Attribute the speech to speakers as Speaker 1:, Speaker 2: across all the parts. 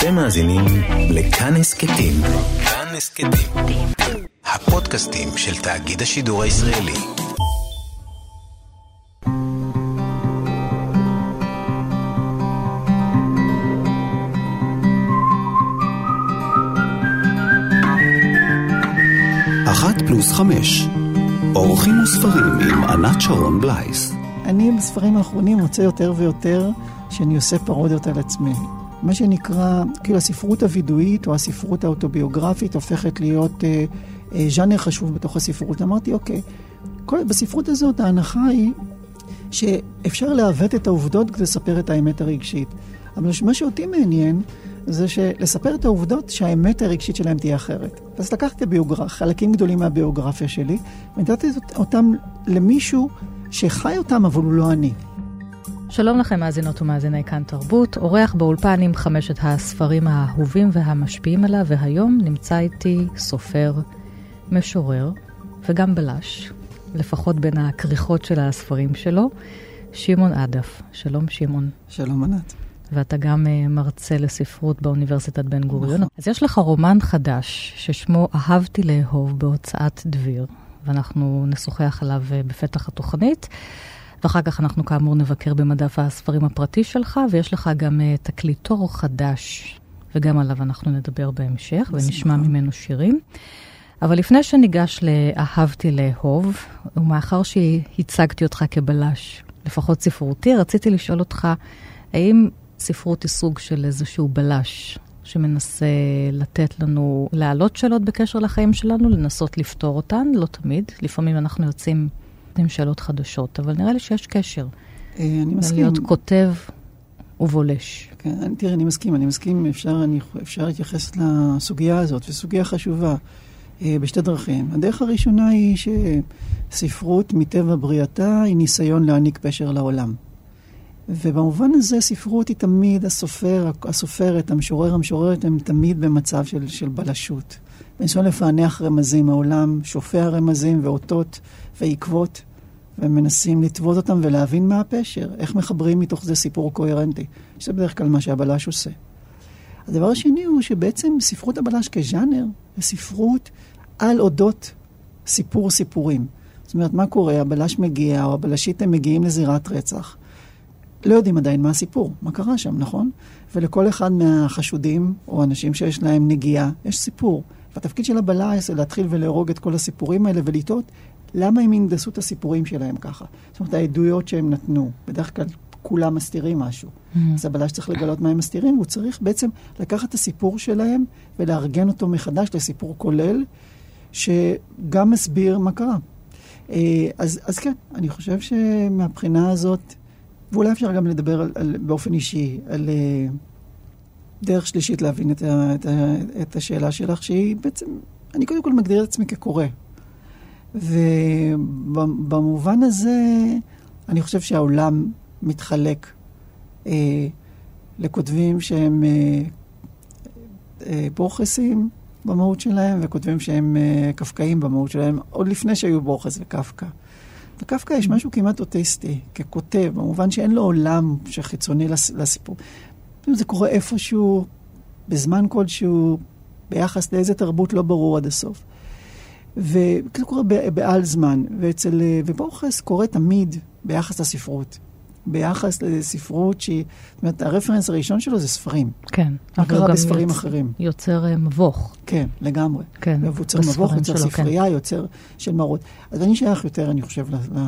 Speaker 1: אתם מאזינים לכאן הסכתים. כאן הסכתים. הפודקאסטים של תאגיד השידור הישראלי. אחת פלוס חמש, אורחים וספרים עם ענת שרון בלייס.
Speaker 2: אני בספרים האחרונים מוצא יותר ויותר שאני עושה פרודיות על עצמי. מה שנקרא, כאילו הספרות הווידואית או הספרות האוטוביוגרפית הופכת להיות אה, אה, ז'אנר חשוב בתוך הספרות. אמרתי, אוקיי, כל, בספרות הזאת ההנחה היא שאפשר לעוות את העובדות כדי לספר את האמת הרגשית. אבל מה שאותי מעניין זה לספר את העובדות שהאמת הרגשית שלהם תהיה אחרת. אז לקחתי ביוגרפיה, חלקים גדולים מהביוגרפיה שלי, ונתתי אותם למישהו שחי אותם, אבל הוא לא אני.
Speaker 3: שלום לכם, מאזינות ומאזיני כאן תרבות. אורח באולפן עם חמשת הספרים האהובים והמשפיעים עליו, והיום נמצא איתי סופר, משורר וגם בלש, לפחות בין הכריכות של הספרים שלו, שמעון עדף. שלום, שמעון.
Speaker 2: שלום, ענת.
Speaker 3: ואתה גם uh, מרצה לספרות באוניברסיטת בן גוריון. נכון. אז יש לך רומן חדש ששמו אהבתי לאהוב בהוצאת דביר, ואנחנו נשוחח עליו uh, בפתח התוכנית. ואחר כך אנחנו כאמור נבקר במדף הספרים הפרטי שלך, ויש לך גם uh, תקליטור חדש, וגם עליו אנחנו נדבר בהמשך, ונשמע ממנו שירים. אבל לפני שניגש ל"אהבתי לאהוב", ומאחר שהצגתי אותך כבלש, לפחות ספרותי, רציתי לשאול אותך, האם ספרות היא סוג של איזשהו בלש שמנסה לתת לנו, להעלות שאלות בקשר לחיים שלנו, לנסות לפתור אותן, לא תמיד, לפעמים אנחנו יוצאים שאלות חדשות, אבל נראה לי שיש קשר.
Speaker 2: אה, אני מסכים.
Speaker 3: להיות כותב ובולש.
Speaker 2: כן, תראה, אני מסכים, אני מסכים, אפשר, אני, אפשר להתייחס לסוגיה הזאת, זו סוגיה חשובה, אה, בשתי דרכים. הדרך הראשונה היא שספרות מטבע בריאתה היא ניסיון להעניק פשר לעולם. ובמובן הזה ספרות היא תמיד, הסופר, הסופרת, המשורר, המשוררת, הם תמיד במצב של, של בלשות. בניסיון לפענח רמזים, העולם שופע רמזים ואותות ועקבות, ומנסים לטוות אותם ולהבין מה הפשר, איך מחברים מתוך זה סיפור קוהרנטי, שזה בדרך כלל מה שהבלש עושה. הדבר השני הוא שבעצם ספרות הבלש כז'אנר, זה ספרות על אודות סיפור סיפורים. זאת אומרת, מה קורה? הבלש מגיע, או הבלשית הם מגיעים לזירת רצח. לא יודעים עדיין מה הסיפור, מה קרה שם, נכון? ולכל אחד מהחשודים, או אנשים שיש להם נגיעה, יש סיפור. והתפקיד של הבלש זה להתחיל ולהרוג את כל הסיפורים האלה ולטעות למה הם הנדסו את הסיפורים שלהם ככה. זאת אומרת, העדויות שהם נתנו, בדרך כלל כולם מסתירים משהו. Mm-hmm. אז הבלש צריך לגלות מה הם מסתירים, הוא צריך בעצם לקחת את הסיפור שלהם ולארגן אותו מחדש לסיפור כולל, שגם מסביר מה קרה. אה, אז, אז כן, אני חושב שמבחינה הזאת, ואולי אפשר גם לדבר על, על, באופן אישי על uh, דרך שלישית להבין את, ה, את, ה, את השאלה שלך, שהיא בעצם, אני קודם כל מגדיר את עצמי כקורא. ובמובן הזה, אני חושב שהעולם מתחלק uh, לכותבים שהם uh, uh, בורחסים במהות שלהם, וכותבים שהם uh, קפקאים במהות שלהם, עוד לפני שהיו בורחס וקפקא. לקפקא יש משהו כמעט אוטיסטי, ככותב, במובן שאין לו עולם שחיצוני לסיפור. זה קורה איפשהו, בזמן כלשהו, ביחס לאיזה תרבות לא ברור עד הסוף. וזה קורה בעל זמן, ואצל, ובורחס קורה תמיד ביחס לספרות. ביחס לספרות שהיא, זאת אומרת, הרפרנס הראשון שלו זה ספרים.
Speaker 3: כן.
Speaker 2: מה קרה בספרים יוצ... אחרים?
Speaker 3: יוצר uh, מבוך.
Speaker 2: כן, לגמרי.
Speaker 3: כן,
Speaker 2: יוצר מבוך, יוצר שלו, ספרייה, כן. יוצר של מראות. אז אני שייך יותר, אני חושב, ל...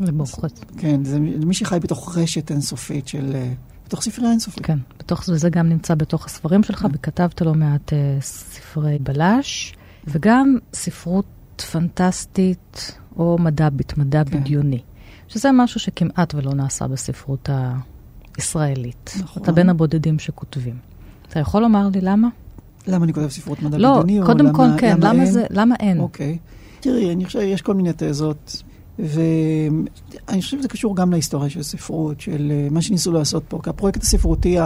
Speaker 3: לבורחס.
Speaker 2: כן, זה מי שחי בתוך רשת אינסופית של... בתוך ספרייה אינסופית.
Speaker 3: כן, בתוך זה, זה גם נמצא בתוך הספרים שלך, כן. וכתבת לא מעט uh, ספרי בלש, וגם ספרות פנטסטית או מדע, מדע כן. בדיוני. שזה משהו שכמעט ולא נעשה בספרות הישראלית. נכון. אתה בין הבודדים שכותבים. אתה יכול לומר לי למה?
Speaker 2: למה אני כותב ספרות מדע
Speaker 3: לא,
Speaker 2: בדיוני?
Speaker 3: לא, קודם כל כן, למה, למה, זה, למה אין?
Speaker 2: אוקיי. תראי, אני חושב שיש כל מיני תזות, ואני חושב שזה קשור גם להיסטוריה של ספרות, של אה, מה שניסו לעשות פה, כי הפרויקט הספרותי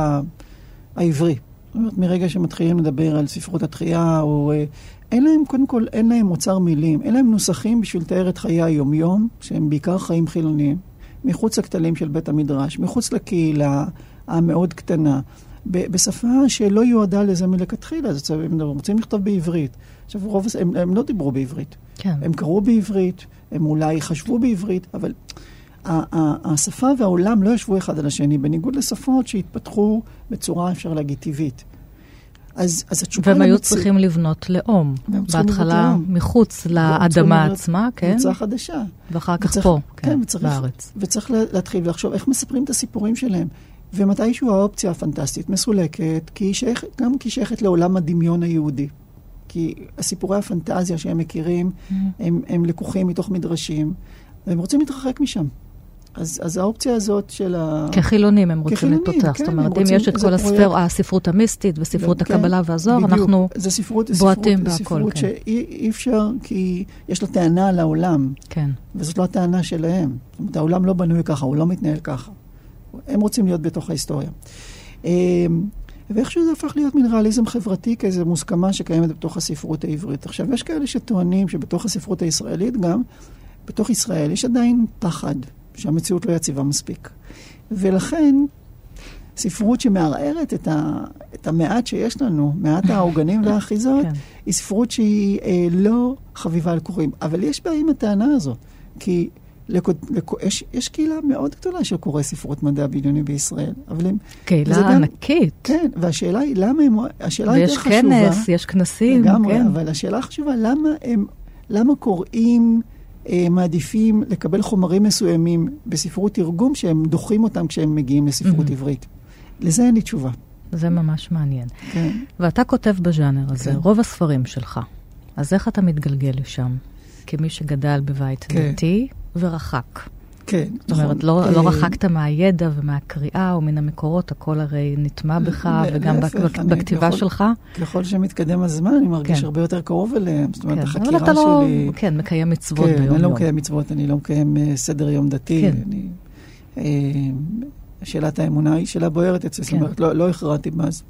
Speaker 2: העברי. זאת אומרת, מרגע שמתחילים לדבר על ספרות התחייה, או אה, אין להם, קודם כל, אין להם אוצר מילים, אין להם נוסחים בשביל לתאר את חיי היומיום, שהם בעיקר חיים חילוניים, מחוץ לכתלים של בית המדרש, מחוץ לקהילה המאוד קטנה, בשפה שלא יועדה לזה מלכתחילה. אז הם רוצים לכתוב בעברית. עכשיו, רוב, הם, הם לא דיברו בעברית.
Speaker 3: כן.
Speaker 2: הם קראו בעברית, הם אולי חשבו בעברית, אבל השפה והעולם לא ישבו אחד על השני, בניגוד לשפות שהתפתחו בצורה, אפשר להגיד, טבעית. אז, אז התשובה...
Speaker 3: והם היו
Speaker 2: למציא-
Speaker 3: צריכים לבנות לאום.
Speaker 2: לבנות
Speaker 3: בהתחלה
Speaker 2: לאום.
Speaker 3: מחוץ לאדמה
Speaker 2: לבנות
Speaker 3: עצמה, כן?
Speaker 2: קבוצה חדשה.
Speaker 3: ואחר כך
Speaker 2: וצריך-
Speaker 3: פה,
Speaker 2: כן,
Speaker 3: כן,
Speaker 2: וצריך,
Speaker 3: בארץ.
Speaker 2: וצריך לה- להתחיל לחשוב איך מספרים את הסיפורים שלהם. ומתישהו האופציה הפנטסטית מסולקת, כי היא שייכת, גם כי היא שייכת לעולם הדמיון היהודי. כי הסיפורי הפנטזיה שהם מכירים,
Speaker 3: Mm-hmm.
Speaker 2: הם, הם לקוחים מתוך מדרשים, והם רוצים להתרחק משם. אז, אז האופציה הזאת של ה...
Speaker 3: כחילונים הם רוצים להתפתח.
Speaker 2: כן,
Speaker 3: זאת אומרת, אם יש את כל הספר, הספרות המיסטית וספרות
Speaker 2: כן,
Speaker 3: הקבלה והזוהר. אנחנו...
Speaker 2: זה ספרות,
Speaker 3: בועטים בהכל,
Speaker 2: ספרות
Speaker 3: כן.
Speaker 2: שאי אי אפשר, כי יש לה טענה על העולם.
Speaker 3: כן.
Speaker 2: וזאת לא הטענה שלהם. זאת אומרת, העולם לא בנוי ככה, הוא לא מתנהל ככה. הם רוצים להיות בתוך ההיסטוריה. ואיכשהו זה הפך להיות מין ריאליזם חברתי, כאיזו מוסכמה שקיימת בתוך הספרות העברית. עכשיו, יש כאלה שטוענים שבתוך הספרות הישראלית גם, בתוך ישראל יש עדיין פחד שהמציאות לא יציבה מספיק. ולכן, ספרות שמערערת את, ה, את המעט שיש לנו, מעט העוגנים והאחיזות,
Speaker 3: כן.
Speaker 2: היא ספרות שהיא אה, לא חביבה על קוראים. אבל יש בעיה עם הטענה הזאת, כי לקוד, לקו, יש, יש קהילה מאוד גדולה של קוראי ספרות מדע בדיוני בישראל, אבל הם...
Speaker 3: קהילה
Speaker 2: גם-
Speaker 3: ענקית.
Speaker 2: כן, והשאלה היא למה הם... השאלה יותר
Speaker 3: ויש
Speaker 2: חשובה...
Speaker 3: כנס, יש כנסים,
Speaker 2: לגמרי,
Speaker 3: כן.
Speaker 2: אבל השאלה החשובה, למה הם... למה קוראים אה, מעדיפים לקבל חומרים מסוימים בספרות תרגום שהם דוחים אותם כשהם מגיעים לספרות
Speaker 3: Mhm.
Speaker 2: עברית? לזה אין לי תשובה.
Speaker 3: זה ממש מעניין.
Speaker 2: כן.
Speaker 3: ואתה כותב בז'אנר הזה,
Speaker 2: כן.
Speaker 3: רוב הספרים שלך. אז איך אתה מתגלגל לשם? כמי שגדל בבית
Speaker 2: כן.
Speaker 3: דתי ורחק.
Speaker 2: כן,
Speaker 3: זאת אומרת, לא,
Speaker 2: אה,
Speaker 3: לא רחקת מהידע ומהקריאה או מן המקורות, הכל הרי נטמע בך, וגם
Speaker 2: להפך,
Speaker 3: בכתיבה
Speaker 2: יכול-
Speaker 3: שלך.
Speaker 2: ככל שמתקדם הזמן, אני מרגיש
Speaker 3: כן.
Speaker 2: הרבה יותר קרוב אליהם. זאת אומרת,
Speaker 3: כן.
Speaker 2: החקירה
Speaker 3: לא,
Speaker 2: שלי...
Speaker 3: כן, מקיים מצוות
Speaker 2: כן, אני לא
Speaker 3: ביום-יום.
Speaker 2: מקיים מצוות, אני לא מקיים אה, סדר יום דתי.
Speaker 3: כן.
Speaker 2: אני, אה, שאלת האמונה היא שאלה בוערת אצלי, זאת
Speaker 3: כן.
Speaker 2: אומרת, לא, לא הכרעתי מאז.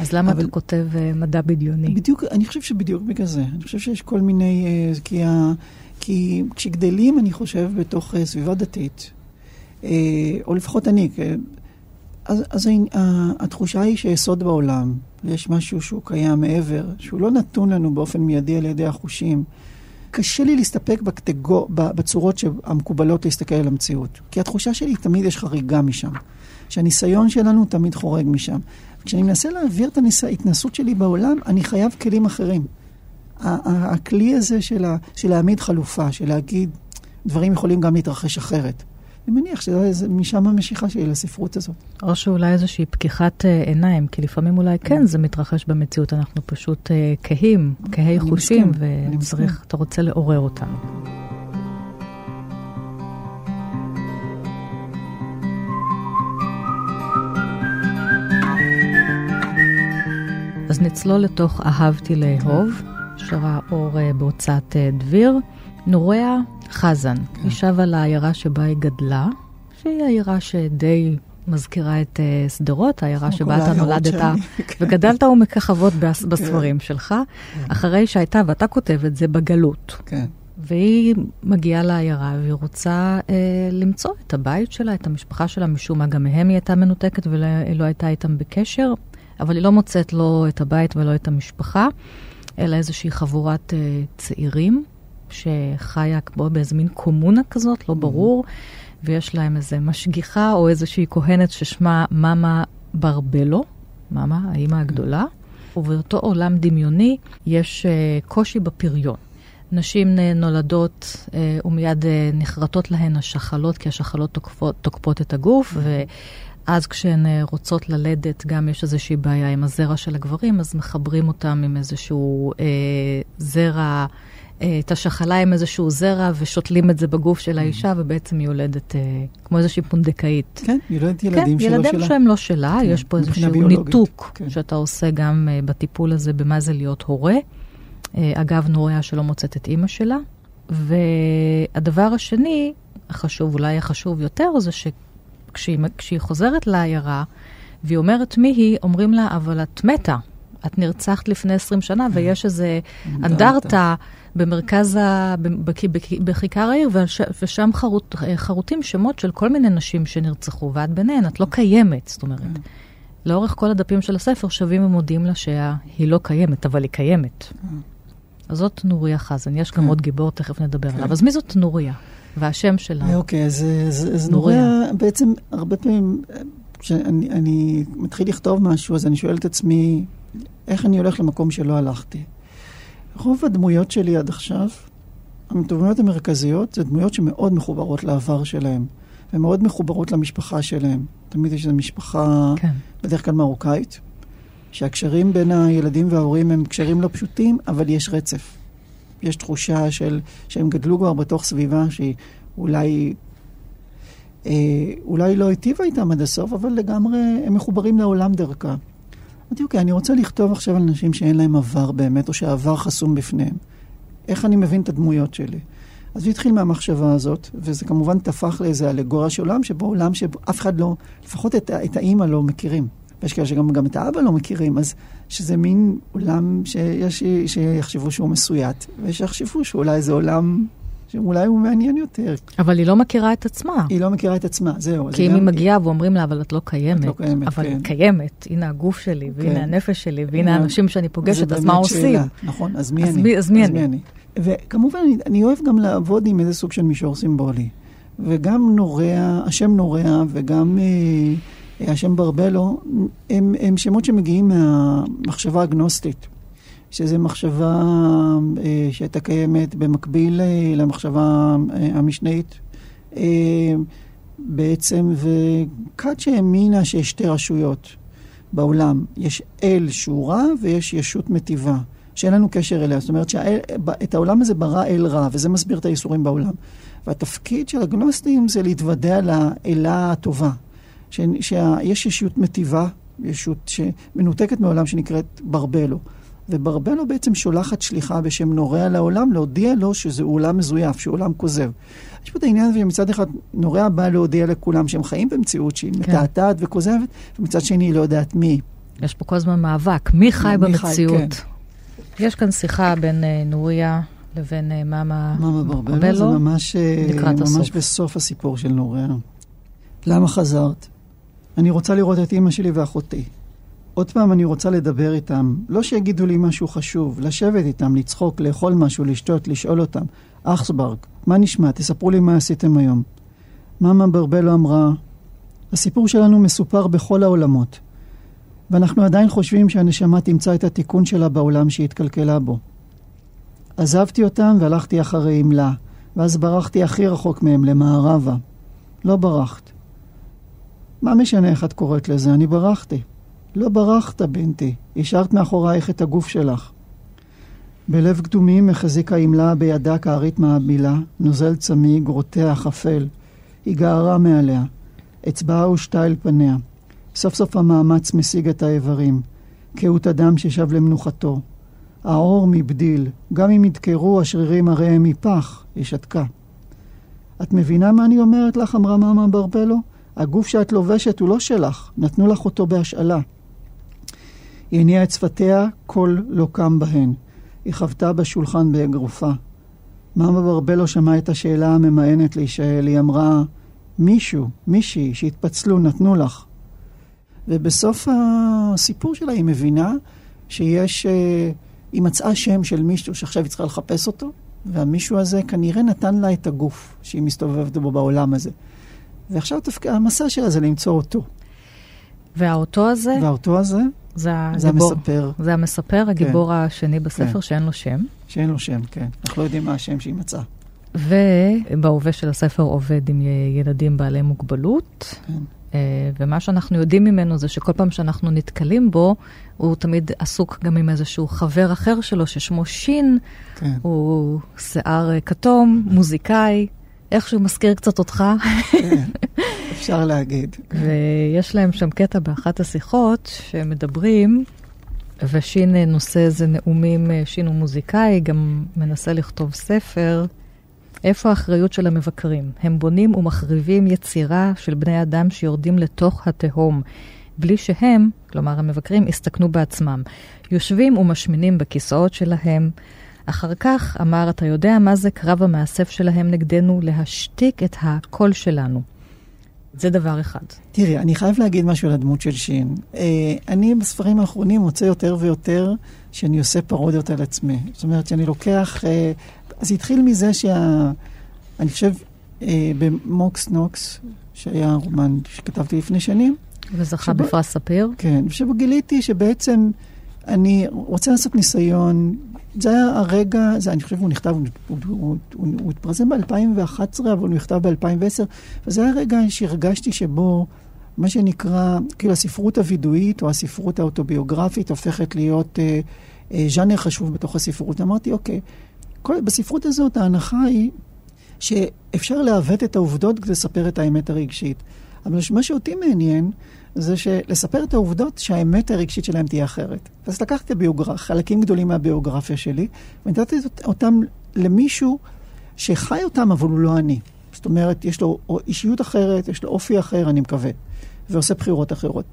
Speaker 3: אז למה
Speaker 2: אבל-
Speaker 3: אתה כותב אה, מדע בדיוני?
Speaker 2: בדיוק, אני חושב שבדיוק בגלל זה. אני חושב שיש כל מיני... אה, כי, ה, כי כשגדלים, אני חושב, בתוך אה, סביבה דתית, אה, או לפחות אני, אז, אז התחושה היא שיסוד בעולם, ויש משהו שהוא קיים מעבר, שהוא לא נתון לנו באופן מיידי על ידי החושים. קשה לי להסתפק בקטגור, ב- בצורות המקובלות להסתכל על המציאות. כי התחושה שלי, תמיד יש חריגה משם. שהניסיון שלנו תמיד חורג משם. כשאני מנסה להעביר את. ההתנסות שלי בעולם, אני חייב כלים אחרים. הכלי הזה של, ה... של להעמיד חלופה, של להגיד, דברים יכולים גם להתרחש אחרת. אני מניח שמשם המשיכה שלי לספרות הזאת.
Speaker 3: או שאולי איזושהי פקיחת אה, עיניים, כי לפעמים אולי כן זה מתרחש במציאות, אנחנו פשוט אה, כהים, כהי
Speaker 2: אני
Speaker 3: חושים, וצריך. אתה רוצה לעורר אותנו. אז נצלול לתוך אהבתי לאהוב, שראה אור אה, בהוצאת אה, דביר. נוריה חזן, היא שבה לעיירה שבה היא גדלה, שהיא עיירה שדי מזכירה את אה, שדרות, העיירה שבה אתה נולדת וגדלת ומככבות בס- בספרים שלך, אחרי שהייתה, ואתה כותב את זה, בגלות.
Speaker 2: כן.
Speaker 3: והיא מגיעה לעיירה והיא רוצה אה, למצוא את הבית שלה, את המשפחה שלה, משום מה גם מהם היא הייתה מנותקת ולא לא הייתה איתם בקשר, אבל היא לא מוצאת לא את הבית ולא את המשפחה, אלא איזושהי חבורת אה, צעירים שחיה כמו באיזה מין קומונה כזאת, לא ברור, ויש להם איזה משגיחה או איזושהי כהנת ששמה מאמה ברבלו, מאמה, האימא הגדולה, ובאותו עולם דמיוני יש אה, קושי בפריון. נשים אה, נולדות ומיד נחרטות להן השחלות, כי השחלות תוקפות, תוקפות את הגוף, ואז כשהן אה, רוצות ללדת, גם יש איזושהי בעיה עם הזרע של הגברים, אז מחברים אותם עם איזשהו אה, זרע, אה, את השחלה עם איזשהו זרע, ושותלים את זה בגוף של האישה, ובעצם היא יולדת אה, כמו איזושהי פונדקאית.
Speaker 2: כן, יולדת ילדים
Speaker 3: כן,
Speaker 2: שלא
Speaker 3: ילדים
Speaker 2: שלה.
Speaker 3: שהם לא שלה,
Speaker 2: כן,
Speaker 3: יש פה איזשהו
Speaker 2: ביולוגית,
Speaker 3: ניתוק
Speaker 2: כן.
Speaker 3: שאתה עושה גם uh, בטיפול הזה במה זה להיות הורה. Uh, אגב, נוריה שלא מוצאת את אימא שלה. והדבר השני, החשוב, אולי החשוב יותר, זה שכשהיא כשהיא חוזרת לעיירה, והיא אומרת מי היא, אומרים לה, אבל את מתה. את נרצחת לפני 20 שנה, ויש איזה אנדרטה במרכז, ה... בכ- בכ- בכיכר העיר, וש... ושם חרוט... חרוטים שמות של כל מיני נשים שנרצחו, ואת ביניהן, את לא קיימת. זאת אומרת, לאורך כל הדפים של הספר שבים ומודים לה שהיא לא קיימת, אבל היא קיימת. אז זאת נוריה חזן, יש גם
Speaker 2: כן.
Speaker 3: עוד גיבור, תכף נדבר
Speaker 2: כן.
Speaker 3: עליו. אז מי זאת נוריה? והשם שלה?
Speaker 2: אוקיי, אז, אז, אז
Speaker 3: נוריה.
Speaker 2: נוריה, בעצם הרבה פעמים, כשאני אני מתחיל לכתוב משהו, אז אני שואל את עצמי, איך אני הולך למקום שלא הלכתי? רוב הדמויות שלי עד עכשיו, הדמויות המרכזיות, זה דמויות שמאוד מחוברות לעבר שלהם, ומאוד מחוברות למשפחה שלהם. תמיד יש איזו משפחה,
Speaker 3: כן.
Speaker 2: בדרך כלל מרוקאית, שהקשרים בין הילדים וההורים הם קשרים לא פשוטים, אבל יש רצף. יש תחושה של, שהם גדלו כבר בתוך סביבה שהיא אולי, אה, אולי לא היטיבה איתם עד הסוף, אבל לגמרי הם מחוברים לעולם דרכה. אמרתי, אוקיי, אני רוצה לכתוב עכשיו על אנשים שאין להם עבר באמת, או שהעבר חסום בפניהם. איך אני מבין את הדמויות שלי? אז זה התחיל מהמחשבה הזאת, וזה כמובן טפח לאיזה אלגוריה של עולם, שבו עולם שאף אחד לא, לפחות את, את האימא לא מכירים. ויש כאלה שגם גם את האבא לא מכירים, אז שזה מין עולם שיש שיחשבו שהוא מסויט, ויש שיחשבו שאולי זה עולם שאולי הוא מעניין יותר.
Speaker 3: אבל היא לא מכירה את עצמה.
Speaker 2: היא לא מכירה את עצמה, זהו. זה
Speaker 3: כי אם
Speaker 2: גם-
Speaker 3: היא מגיעה ואומרים לה, אבל את לא קיימת.
Speaker 2: את לא קיימת,
Speaker 3: אבל
Speaker 2: כן.
Speaker 3: היא קיימת, הנה הגוף שלי, והנה
Speaker 2: כן.
Speaker 3: הנפש שלי, והנה האנשים שאני פוגשת, אז מה עושים?
Speaker 2: שאלה. נכון, אז מי
Speaker 3: אז
Speaker 2: אני?
Speaker 3: מי- אז מי אני?
Speaker 2: וכמובן, אני, אני אוהב גם לעבוד עם איזה סוג של מישור סימבולי. וגם נורע, השם נורע וגם אה, השם ברבלו, הם, הם שמות שמגיעים מהמחשבה הגנוסטית. שזו מחשבה אה, שהייתה קיימת במקביל אה, למחשבה אה, המשנית. אה, בעצם, וכת שהאמינה שיש שתי רשויות בעולם. יש אל שהוא רע ויש ישות מטיבה, שאין לנו קשר אליה. זאת אומרת שאת העולם הזה ברא אל רע, וזה מסביר את האיסורים בעולם. והתפקיד של הגנוסטים זה להתוודע לאלה הטובה. ש- שיש ישות מטיבה, ישות שמנותקת מעולם שנקראת ברבלו. וברבלו בעצם שולחת שליחה בשם נורע לעולם, להודיע לו שזה עולם מזויף, שהוא עולם כוזב. יש פה את העניין הזה שמצד אחד נורע בא להודיע לכולם שהם חיים במציאות שהיא
Speaker 3: כן.
Speaker 2: מתעתעת וכוזבת, ומצד שני היא לא יודעת מי.
Speaker 3: יש פה כל הזמן מאבק, מי חי
Speaker 2: מי חי,
Speaker 3: במציאות?
Speaker 2: כן.
Speaker 3: יש כאן שיחה בין אה, נוריה לבין אה, מאמה
Speaker 2: מאמה ברבלו
Speaker 3: ברבלו,
Speaker 2: זה ממש, אה,
Speaker 3: לקראת
Speaker 2: ממש
Speaker 3: הסוף.
Speaker 2: בסוף הסיפור של נורע. למה חזרת? אני רוצה לראות את אימא שלי ואחותי. עוד פעם אני רוצה לדבר איתם, לא שיגידו לי משהו חשוב, לשבת איתם, לצחוק, לאכול משהו, לשתות, לשאול אותם. אכסברג, מה נשמע? תספרו לי מה עשיתם היום. מאמה ברבלו אמרה, הסיפור שלנו מסופר בכל העולמות, ואנחנו עדיין חושבים שהנשמה תמצא את התיקון שלה בעולם שהתקלקלה בו. עזבתי אותם והלכתי אחרי עמלה, ואז ברחתי הכי רחוק מהם, למערבה. לא ברחת. מה משנה איך את קוראת לזה? אני ברחתי. לא ברחת, בנתי. השארת מאחורייך את הגוף שלך. בלב קדומים החזיקה עמלה בידה כארית מעבילה, נוזל צמיג, רותח, אפל. היא גערה מעליה. אצבעה הושתה אל פניה. סוף סוף המאמץ משיג את האיברים. קהות הדם ששב למנוחתו. העור מבדיל, גם אם ידקרו השרירים הרי הם מפח, היא שתקה. את מבינה מה אני אומרת לך? אמרה מאמה ברבלו. הגוף שאת לובשת הוא לא שלך, נתנו לך אותו בהשאלה. היא הניעה את שפתיה, קול לא קם בהן. היא חבטה בשולחן באגרופה. מאמה ברבלו שמעה את השאלה הממאנת להישאל. היא אמרה, מישהו, מישהי, שהתפצלו, נתנו לך. ובסוף הסיפור שלה היא מבינה שיש... אה, היא מצאה שם של מישהו שעכשיו היא צריכה לחפש אותו, והמישהו הזה כנראה נתן לה את הגוף שהיא מסתובבת בו בעולם הזה. ועכשיו תפק... המסע שלה זה למצוא אותו.
Speaker 3: והאותו הזה,
Speaker 2: והאותו הזה,
Speaker 3: זה
Speaker 2: זה
Speaker 3: הגיבור.
Speaker 2: המספר,
Speaker 3: זה המספר, הגיבור השני בספר,
Speaker 2: כן.
Speaker 3: שאין לו שם.
Speaker 2: שאין לו שם, כן. אנחנו לא יודעים מה השם שהיא מצאה.
Speaker 3: ובהווה של הספר עובד עם ילדים בעלי מוגבלות.
Speaker 2: כן.
Speaker 3: אה, ומה שאנחנו יודעים ממנו זה שכל פעם שאנחנו נתקלים בו, הוא תמיד עסוק גם עם איזשהו חבר אחר שלו ששמו שין,
Speaker 2: כן.
Speaker 3: הוא שיער אה, כתום, מוזיקאי, איכשהו מזכיר קצת אותך,
Speaker 2: כן. אפשר להגיד.
Speaker 3: ויש להם שם קטע באחת השיחות שמדברים, ושין נושא איזה נאומים, אה, שין הוא מוזיקאי, גם מנסה לכתוב ספר. איפה האחריות של המבקרים? הם בונים ומחריבים יצירה של בני אדם שיורדים לתוך התהום, בלי שהם, כלומר המבקרים, הסתכנו בעצמם. יושבים ומשמינים בכיסאות שלהם. אחר כך אמר, אתה יודע מה זה קרב המאסף שלהם נגדנו? להשתיק את הקול שלנו. זה דבר אחד.
Speaker 2: תראי, אני חייב להגיד משהו על הדמות של שין. אה, אני בספרים האחרונים מוצא יותר ויותר שאני עושה פרודיות על עצמי. זאת אומרת שאני לוקח... אה, אז התחיל מזה שה... אני חושב, אה, במוקס נוקס, שהיה רומן שכתבתי לפני שנים.
Speaker 3: וזכה שבו... בפרס ספיר.
Speaker 2: כן, ושבו גיליתי שבעצם אני רוצה לעשות ניסיון זה היה הרגע, זה, אני חושב שהוא נכתב, הוא, הוא, הוא, הוא התפרסם ב-2011, אבל הוא נכתב ב-2010, וזה היה הרגע שהרגשתי שבו, מה שנקרא, כאילו הספרות הווידואית או הספרות האוטוביוגרפית הופכת להיות אה, אה, ז'אנר חשוב בתוך הספרות. אמרתי, אוקיי, כל, בספרות הזאת ההנחה היא שאפשר לעוות את העובדות כדי לספר את האמת הרגשית. אבל מה שאותי מעניין זה שלספר את העובדות שהאמת הרגשית שלהם תהיה אחרת. אז לקחתי ביוגרפיה, חלקים גדולים מהביוגרפיה שלי, ונתתי אותם למישהו שחי אותם, אבל הוא לא אני. זאת אומרת, יש לו אישיות אחרת, יש לו אופי אחר, אני מקווה, ועושה בחירות אחרות.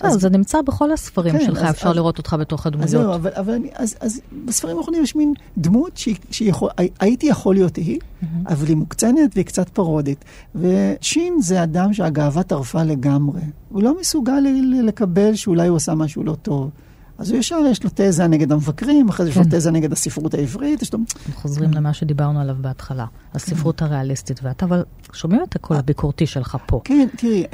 Speaker 3: אז זה נמצא בכל הספרים כן, שלך, אז, אפשר אז, לראות אותך בתוך הדמויות.
Speaker 2: אז זהו, אבל, אבל אני, אז, אז בספרים האחרונים יש מין דמות שהייתי יכול להיות היא, mm-hmm. אבל היא מוקצנת והיא קצת פרודית. ושין זה אדם שהגאווה טרפה לגמרי. הוא לא מסוגל לקבל שאולי הוא עשה משהו לא טוב. אז הוא ישר יש לו תזה נגד המבקרים, אחרי זה יש לו כן. תזה נגד הספרות העברית, יש לו...
Speaker 3: חוזרים למה שדיברנו עליו בהתחלה, הספרות הריאליסטית, ואתה אבל שומעים את הקול הביקורתי שלך פה.
Speaker 2: כן, תראי,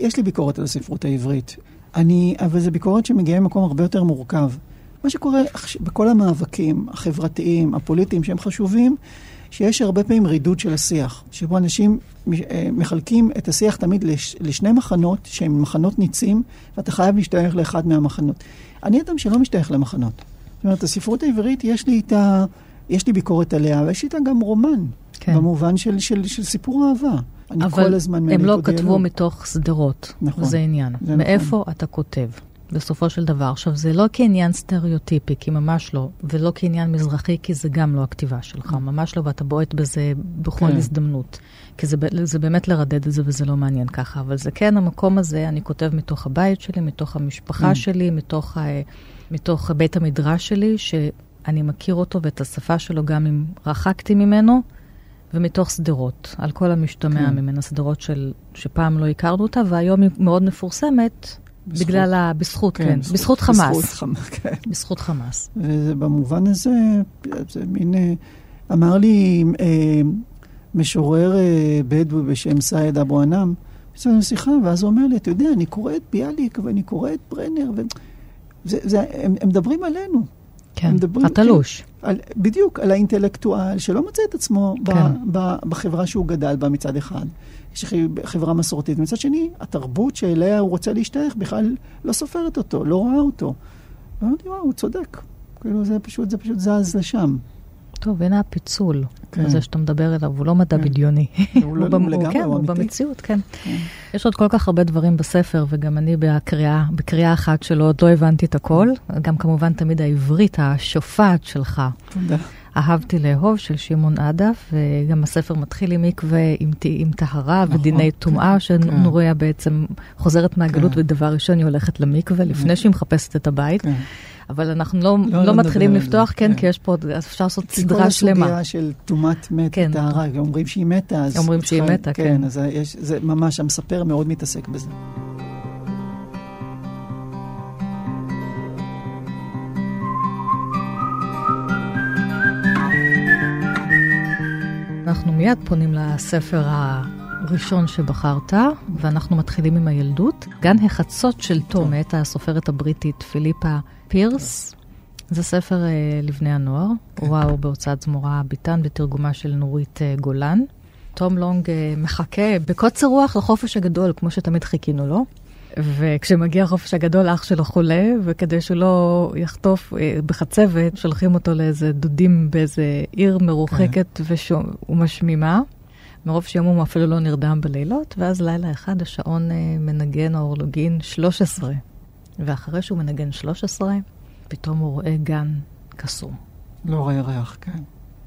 Speaker 2: יש לי ביקורת על הספרות העברית. אני, אבל זו ביקורת שמגיעה ממקום הרבה יותר מורכב. מה שקורה בכל המאבקים החברתיים, הפוליטיים, שהם חשובים, שיש הרבה פעמים רידוד של השיח, שבו אנשים אה, מחלקים את השיח תמיד לש, לשני מחנות, שהם מחנות ניצים, ואתה חייב להשתייך לאחד מהמחנות. אני אדם שלא משתייך למחנות. זאת אומרת, הספרות העברית, יש לי איתה, יש לי ביקורת עליה, ויש איתה גם רומן, כן. במובן של, של, של סיפור אהבה.
Speaker 3: אני כל הזמן... אבל הם לא כתבו דיאלוג. מתוך שדרות. נכון. זה עניין. זה נכון. מאיפה נכון. אתה כותב? בסופו של דבר. עכשיו, זה לא כעניין סטריאוטיפי, כי ממש לא, ולא כעניין מזרחי, כי זה גם לא הכתיבה שלך, mm. ממש לא, ואתה בועט בזה בכל כן. הזדמנות. כי זה, זה באמת לרדד את זה וזה לא מעניין ככה, אבל זה כן, המקום הזה, אני כותב מתוך הבית שלי, מתוך המשפחה mm. שלי, מתוך, ה, מתוך בית המדרש שלי, שאני מכיר אותו ואת השפה שלו גם אם רחקתי ממנו. ומתוך שדרות, על כל המשתמע כן. ממנה, שדרות של, שפעם לא הכרנו אותה, והיום היא מאוד מפורסמת. בזכות. בגלל ה... בזכות, כן. כן. בזכות, בזכות חמאס. בזכות חמאס, כן. בזכות חמאס.
Speaker 2: ובמובן הזה, זה מין... אה, אמר לי אה, משורר אה, בדואי בשם סייד אבו ענאם, יש לנו שיחה, ואז הוא אומר לי, אתה יודע, אני קורא את ביאליק ואני קורא את ברנר, ו... זה, זה, הם, הם מדברים עלינו.
Speaker 3: כן, מדברים, התלוש.
Speaker 2: כן, על, בדיוק, על האינטלקטואל שלא מוצא את עצמו כן. ב, ב, בחברה שהוא גדל בה מצד אחד. יש חברה מסורתית. מצד שני, התרבות שאליה הוא רוצה להשתייך בכלל לא סופרת אותו, לא רואה אותו. ואמרתי, וואו, הוא צודק. כאילו, זה פשוט, זה פשוט זז לשם.
Speaker 3: טוב, הנה הפיצול. כן. הזה שאתה מדבר אליו, הוא לא מדע כן. בדיוני.
Speaker 2: הוא, לא, הוא לגמרי,
Speaker 3: כן, הוא אמיתי. במציאות, כן. כן. יש עוד כל כך הרבה דברים בספר, וגם אני בקריאה, בקריאה אחת שלו עוד לא הבנתי את הכל. גם כמובן תמיד העברית, השופעת שלך.
Speaker 2: תודה.
Speaker 3: אהבתי לאהוב של שמעון עדף, וגם הספר מתחיל עם מקווה עם, עם טהרה נכון, ודיני כן, טומאה, כן, שנוריה כן. בעצם חוזרת מהגלות, כן. ודבר ראשון היא הולכת למקווה, לפני שהיא מחפשת את הבית. אבל אנחנו לא, לא, לא מתחילים לפתוח, כן, כן, כי יש פה, אז אפשר לעשות סדרה שלמה.
Speaker 2: כל הסוגיה של טומאת מת, כן. טהרה, אומרים שהיא מתה, אז...
Speaker 3: אומרים שהיא מתה, כן. כן,
Speaker 2: אז יש, זה ממש, המספר מאוד מתעסק בזה.
Speaker 3: אנחנו מיד פונים לספר הראשון שבחרת, ואנחנו מתחילים עם הילדות. גן החצות של תום, מאת הסופרת הבריטית פיליפה פירס. זה ספר uh, לבני הנוער, כן. וואו, בהוצאת זמורה ביטן, בתרגומה של נורית uh, גולן. תום לונג uh, מחכה בקוצר רוח לחופש הגדול, כמו שתמיד חיכינו לו. וכשמגיע החופש הגדול, אח שלו חולה, וכדי שהוא לא יחטוף אה, בחצבת, שולחים אותו לאיזה דודים באיזה עיר מרוחקת כן. ומשמימה. מרוב שיום הוא אפילו לא נרדם בלילות, ואז לילה אחד השעון אה, מנגן האורלוגין 13. ואחרי שהוא מנגן 13, פתאום הוא רואה גן קסום.
Speaker 2: לא רואה ריח, כן.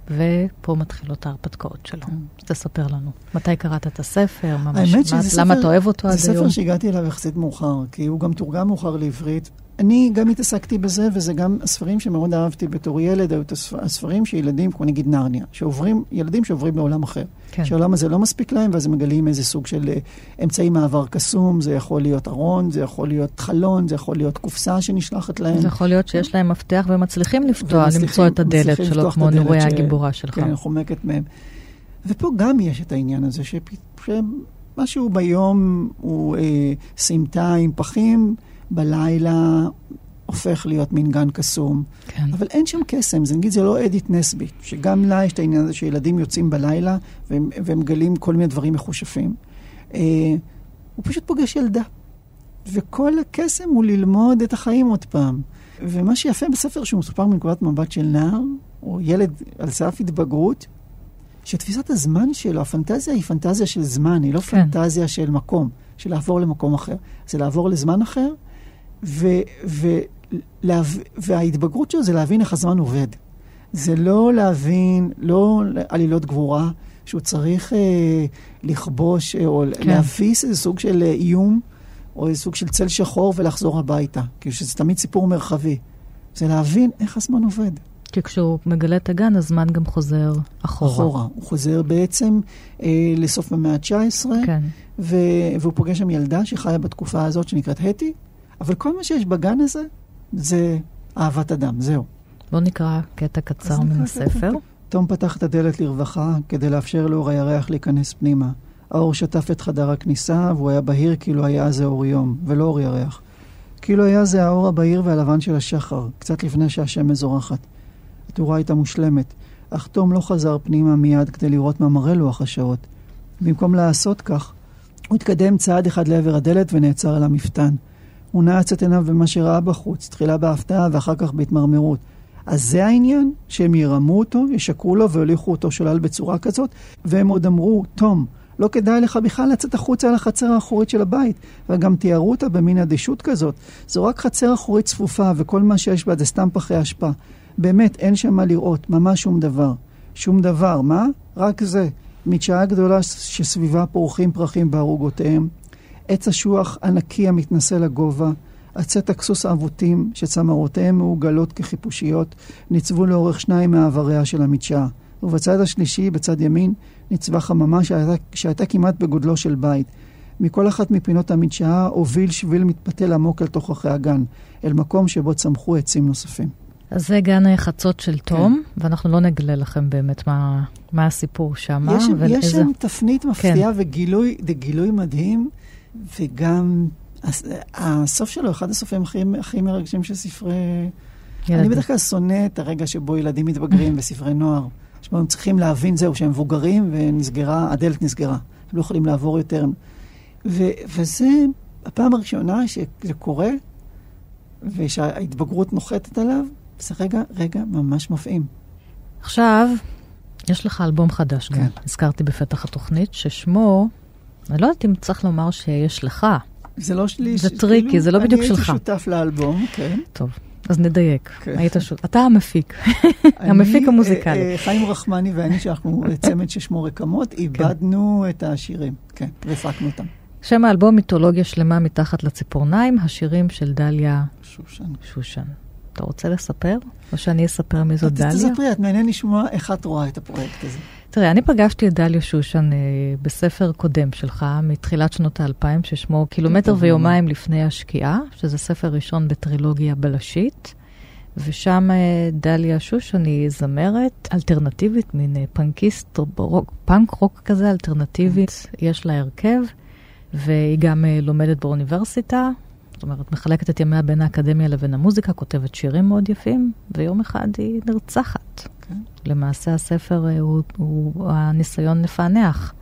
Speaker 3: ופה מתחילות ההרפתקאות שלו. כן. תספר לנו. מתי קראת את הספר? ממש, האמת שזה ספר... למה אתה אוהב אותו עד היום?
Speaker 2: זה ספר שהגעתי אליו יחסית מאוחר, כי הוא גם תורגם מאוחר לעברית. אני גם התעסקתי בזה, וזה גם הספרים שמאוד אהבתי בתור ילד, היו הספרים שילדים, כמו נגיד נרניה, שעוברים, ילדים שעוברים לעולם אחר. כן. שהעולם הזה לא מספיק להם, ואז הם מגלים איזה סוג של אה, אמצעי מעבר קסום, זה יכול להיות ארון, זה יכול להיות חלון, זה יכול להיות קופסה שנשלחת להם.
Speaker 3: זה יכול להיות שיש להם מפתח והם מצליחים לפתוח, למצוא את הדלת שלו, כמו נורי ש... הגיבורה שלך.
Speaker 2: כן, חומקת מהם. ופה גם יש את העניין הזה, ש... שמשהו ביום הוא אה, סמטה עם פחים, בלילה הופך להיות מין גן קסום. כן. אבל אין שם קסם, זה נגיד, זה לא אדית נסבי, שגם לה יש את העניין הזה שילדים יוצאים בלילה והם, והם מגלים כל מיני דברים מחושפים. אה, הוא פשוט פוגש ילדה. וכל הקסם הוא ללמוד את החיים עוד פעם. ומה שיפה בספר שהוא מסופר מנקודת מבט של נער, או ילד על סף התבגרות, שתפיסת הזמן שלו, הפנטזיה היא פנטזיה של זמן, היא לא כן. פנטזיה של מקום, של לעבור למקום אחר. זה לעבור לזמן אחר, ו, ו, לה, וההתבגרות שלו זה להבין איך הזמן עובד. זה לא להבין, לא עלילות גבורה, שהוא צריך אה, לכבוש אה, או כן. להפיס איזה סוג של אה, איום, או איזה סוג של צל שחור ולחזור הביתה. כאילו שזה תמיד סיפור מרחבי. זה להבין איך הזמן עובד.
Speaker 3: כי כשהוא מגלה את הגן, הזמן גם חוזר אחורה.
Speaker 2: אחורה. הוא חוזר בעצם אה, לסוף המאה ה-19, כן. ו- והוא פוגש שם ילדה שחיה בתקופה הזאת שנקראת הטי, אבל כל מה שיש בגן הזה זה אהבת אדם, זהו.
Speaker 3: בואו נקרא קטע קצר מן הספר.
Speaker 2: תום פתח את הדלת לרווחה כדי לאפשר לאור הירח להיכנס פנימה. האור שטף את חדר הכניסה, והוא היה בהיר כאילו היה זה אור יום, ולא אור ירח. כאילו היה זה האור הבהיר והלבן של השחר, קצת לפני שהשמש זורחת. התאורה הייתה מושלמת, אך תום לא חזר פנימה מיד כדי לראות מה מראה לוח השעות. במקום לעשות כך, הוא התקדם צעד אחד לעבר הדלת ונעצר על המפתן. הוא נעץ את עיניו במה שראה בחוץ, תחילה בהפתעה ואחר כך בהתמרמרות. אז זה העניין? שהם ירמו אותו, ישקרו לו והוליכו אותו שולל בצורה כזאת? והם עוד אמרו, תום, לא כדאי לך בכלל לצאת החוצה לחצר האחורית של הבית. וגם תיארו אותה במין אדישות כזאת. זו רק חצר אחורית צפופה, וכל מה שיש בה זה סתם פחי אשפה. באמת, אין שם מה לראות, ממש שום דבר. שום דבר, מה? רק זה. מדשאה גדולה שסביבה פורחים פרחים בערוגותיהם, עץ אשוח ענקי המתנשא לגובה, עצי טקסוס אבותים שצמרותיהם מעוגלות כחיפושיות, ניצבו לאורך שניים מעבריה של המדשאה. ובצד השלישי, בצד ימין, ניצבה חממה שהייתה, שהייתה כמעט בגודלו של בית. מכל אחת מפינות המדשאה הוביל שביל מתפתל עמוק אל תוככי הגן, אל מקום שבו צמחו עצים נוספים.
Speaker 3: אז זה גן החצות של תום, כן. ואנחנו לא נגלה לכם באמת מה, מה הסיפור שם.
Speaker 2: יש, ולאיזה... יש שם תפנית מפתיעה כן. וגילוי, וגילוי מדהים, וגם הסוף שלו, אחד הסופים הכי, הכי מרגשים של ספרי... ילד. אני בדרך כלל שונא את הרגע שבו ילדים מתבגרים בספרי נוער. שבו הם צריכים להבין, זהו, שהם מבוגרים ונסגרה, הדלת נסגרה. הם לא יכולים לעבור יותר. ו, וזה הפעם הראשונה שזה קורה, ושההתבגרות נוחתת עליו, זה רגע, רגע ממש מפעים.
Speaker 3: עכשיו, יש לך אלבום חדש כן. גם, הזכרתי בפתח התוכנית, ששמו, אני לא יודעת אם צריך לומר שיש לך.
Speaker 2: זה לא שלי.
Speaker 3: זה ש... tricky, כאילו, זה לא בדיוק שלך.
Speaker 2: אני הייתי שותף לאלבום, כן.
Speaker 3: טוב. אז נדייק, כן. היית שותף, אתה המפיק, המפיק המוזיקלי. אה,
Speaker 2: אה, חיים רחמני ואני, שאנחנו צמד ששמו רקמות, כן. איבדנו את השירים, כן, והפקנו אותם.
Speaker 3: שם האלבום מיתולוגיה שלמה מתחת לציפורניים, השירים של דליה שושן. שושן. אתה רוצה לספר? או שאני אספר מי זאת דליה?
Speaker 2: תספרי, את מעניין לשמוע איך את רואה את הפרויקט הזה.
Speaker 3: תראה, אני פגשתי את דליה שושן אה, בספר קודם שלך, מתחילת שנות האלפיים, ששמו קילומטר ויומיים לפני השקיעה, שזה ספר ראשון בטרילוגיה בלשית. ושם אה, דליה שושן היא זמרת אלטרנטיבית, מין אה, פנקיסט, רוק, פאנק רוק כזה אלטרנטיבית, יש לה הרכב, והיא גם אה, לומדת באוניברסיטה, זאת אומרת, מחלקת את ימיה בין האקדמיה לבין המוזיקה, כותבת שירים מאוד יפים, ויום אחד היא נרצחת. Okay. כן. למעשה הספר אה, הוא, הוא הניסיון לפענח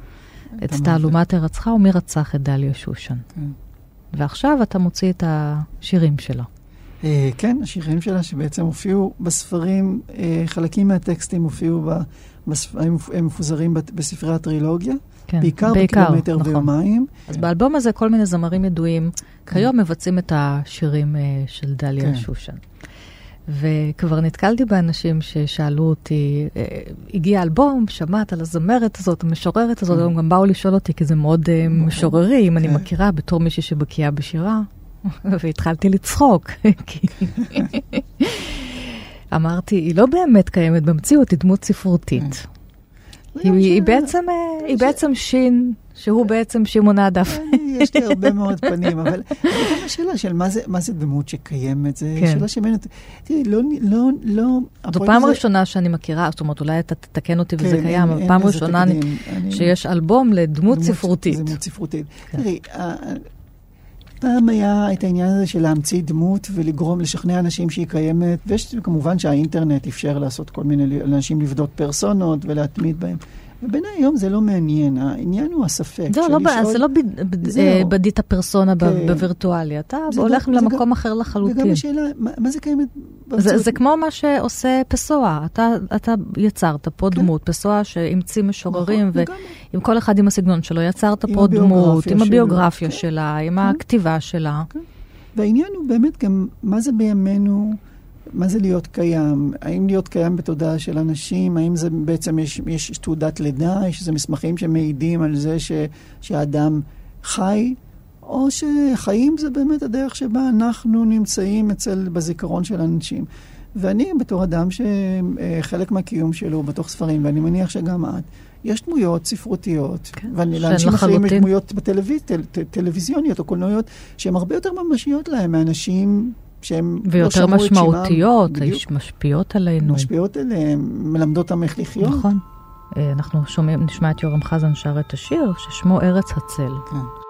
Speaker 3: את תעלומת הירצחה ומי רצח את דליה שושן. Okay. כן. ועכשיו אתה מוציא את השירים שלה.
Speaker 2: Uh, כן, השירים שלה שבעצם הופיעו בספרים, uh, חלקים מהטקסטים הופיעו, בספ... הם מפוזרים בספרי הטרילוגיה. כן, בעיקר, בעיקר בקילומטר נכון. ויומיים.
Speaker 3: אז כן. באלבום הזה כל מיני זמרים ידועים כיום כן. מבצעים את השירים uh, של דליה כן. שושן. וכבר נתקלתי באנשים ששאלו אותי, uh, הגיע אלבום, שמעת על הזמרת הזאת, המשוררת הזאת, כן. הם גם באו לשאול אותי, כי זה מאוד uh, משוררי, אם כן. אני מכירה בתור מישהי שבקיאה בשירה. והתחלתי לצחוק, אמרתי, היא לא באמת קיימת במציאות, היא דמות ספרותית.
Speaker 2: כן.
Speaker 3: היא בעצם, אה, היא בעצם שין, שהוא בעצם שמעון עדף.
Speaker 2: אה, יש לי הרבה מאוד פנים, אבל גם השאלה של מה זה, מה זה דמות שקיימת, זו
Speaker 3: כן.
Speaker 2: שאלה שמעניינת. תראי, לא, לא, לא...
Speaker 3: זו פעם ראשונה שאני מכירה, זאת אומרת, אולי אתה תתקן אותי וזה
Speaker 2: כן,
Speaker 3: קיים, אבל פעם ראשונה אני-
Speaker 2: תקדים. אני-
Speaker 3: שיש אלבום לדמות ספרותית.
Speaker 2: זה דמות ספרותית.
Speaker 3: כן.
Speaker 2: תראי, פעם היה את העניין הזה של להמציא דמות ולגרום, לשכנע אנשים שהיא קיימת, ויש כמובן שהאינטרנט אפשר לעשות כל מיני, לאנשים לבדות פרסונות ולהתמיד בהם. ובעיניי היום זה לא מעניין, העניין הוא הספק. של
Speaker 3: לא, ב-
Speaker 2: לשאול-
Speaker 3: זה לא ב-. אה, בדית הפרסונה ב-
Speaker 2: כן.
Speaker 3: בווירטואלי, אתה
Speaker 2: זה
Speaker 3: הולך
Speaker 2: גם- זה
Speaker 3: למקום
Speaker 2: גם-
Speaker 3: אחר
Speaker 2: וגם
Speaker 3: לחלוטין.
Speaker 2: השאלה, מה, מה זה קיימת
Speaker 3: זה,
Speaker 2: במציאות?
Speaker 3: זה כמו מה שעושה פסואה, אתה, אתה יצרת פה
Speaker 2: כן.
Speaker 3: דמות, פסואה שהמציא משוררים,
Speaker 2: נכון.
Speaker 3: ועם כל אחד עם הסגנון שלו, יצרת פה דמות, עם הביוגרפיה
Speaker 2: כן.
Speaker 3: שלה, עם
Speaker 2: כן.
Speaker 3: הכתיבה שלה.
Speaker 2: והעניין הוא באמת גם, מה זה בימינו, מה זה להיות קיים? האם להיות קיים בתודעה של אנשים? האם זה בעצם, יש, יש תעודת לידה? יש איזה מסמכים שמעידים על זה ש, שהאדם חי? או שחיים זה באמת הדרך שבה אנחנו נמצאים אצל, בזיכרון של אנשים. ואני בתור אדם שחלק מהקיום שלו בתוך ספרים, ואני מניח שגם את, יש דמויות ספרותיות,
Speaker 3: כן,
Speaker 2: ולאנשים אחרים יש. דמויות בטלוויז, טל, טל, טלוויזיוניות או קולנועיות שהן הרבה יותר ממשיות להם מאנשים שהם לא
Speaker 3: ויותר
Speaker 2: שמעו את שמם.
Speaker 3: משמעותיות,
Speaker 2: בדיוק,
Speaker 3: משפיעות עלינו.
Speaker 2: משפיעות עליהם, מלמדות אותם איך לחיות.
Speaker 3: נכון. אה, אנחנו שומעים, נשמע את יורם חזן שר את השיר, ששמו ארץ הצל.
Speaker 2: כן.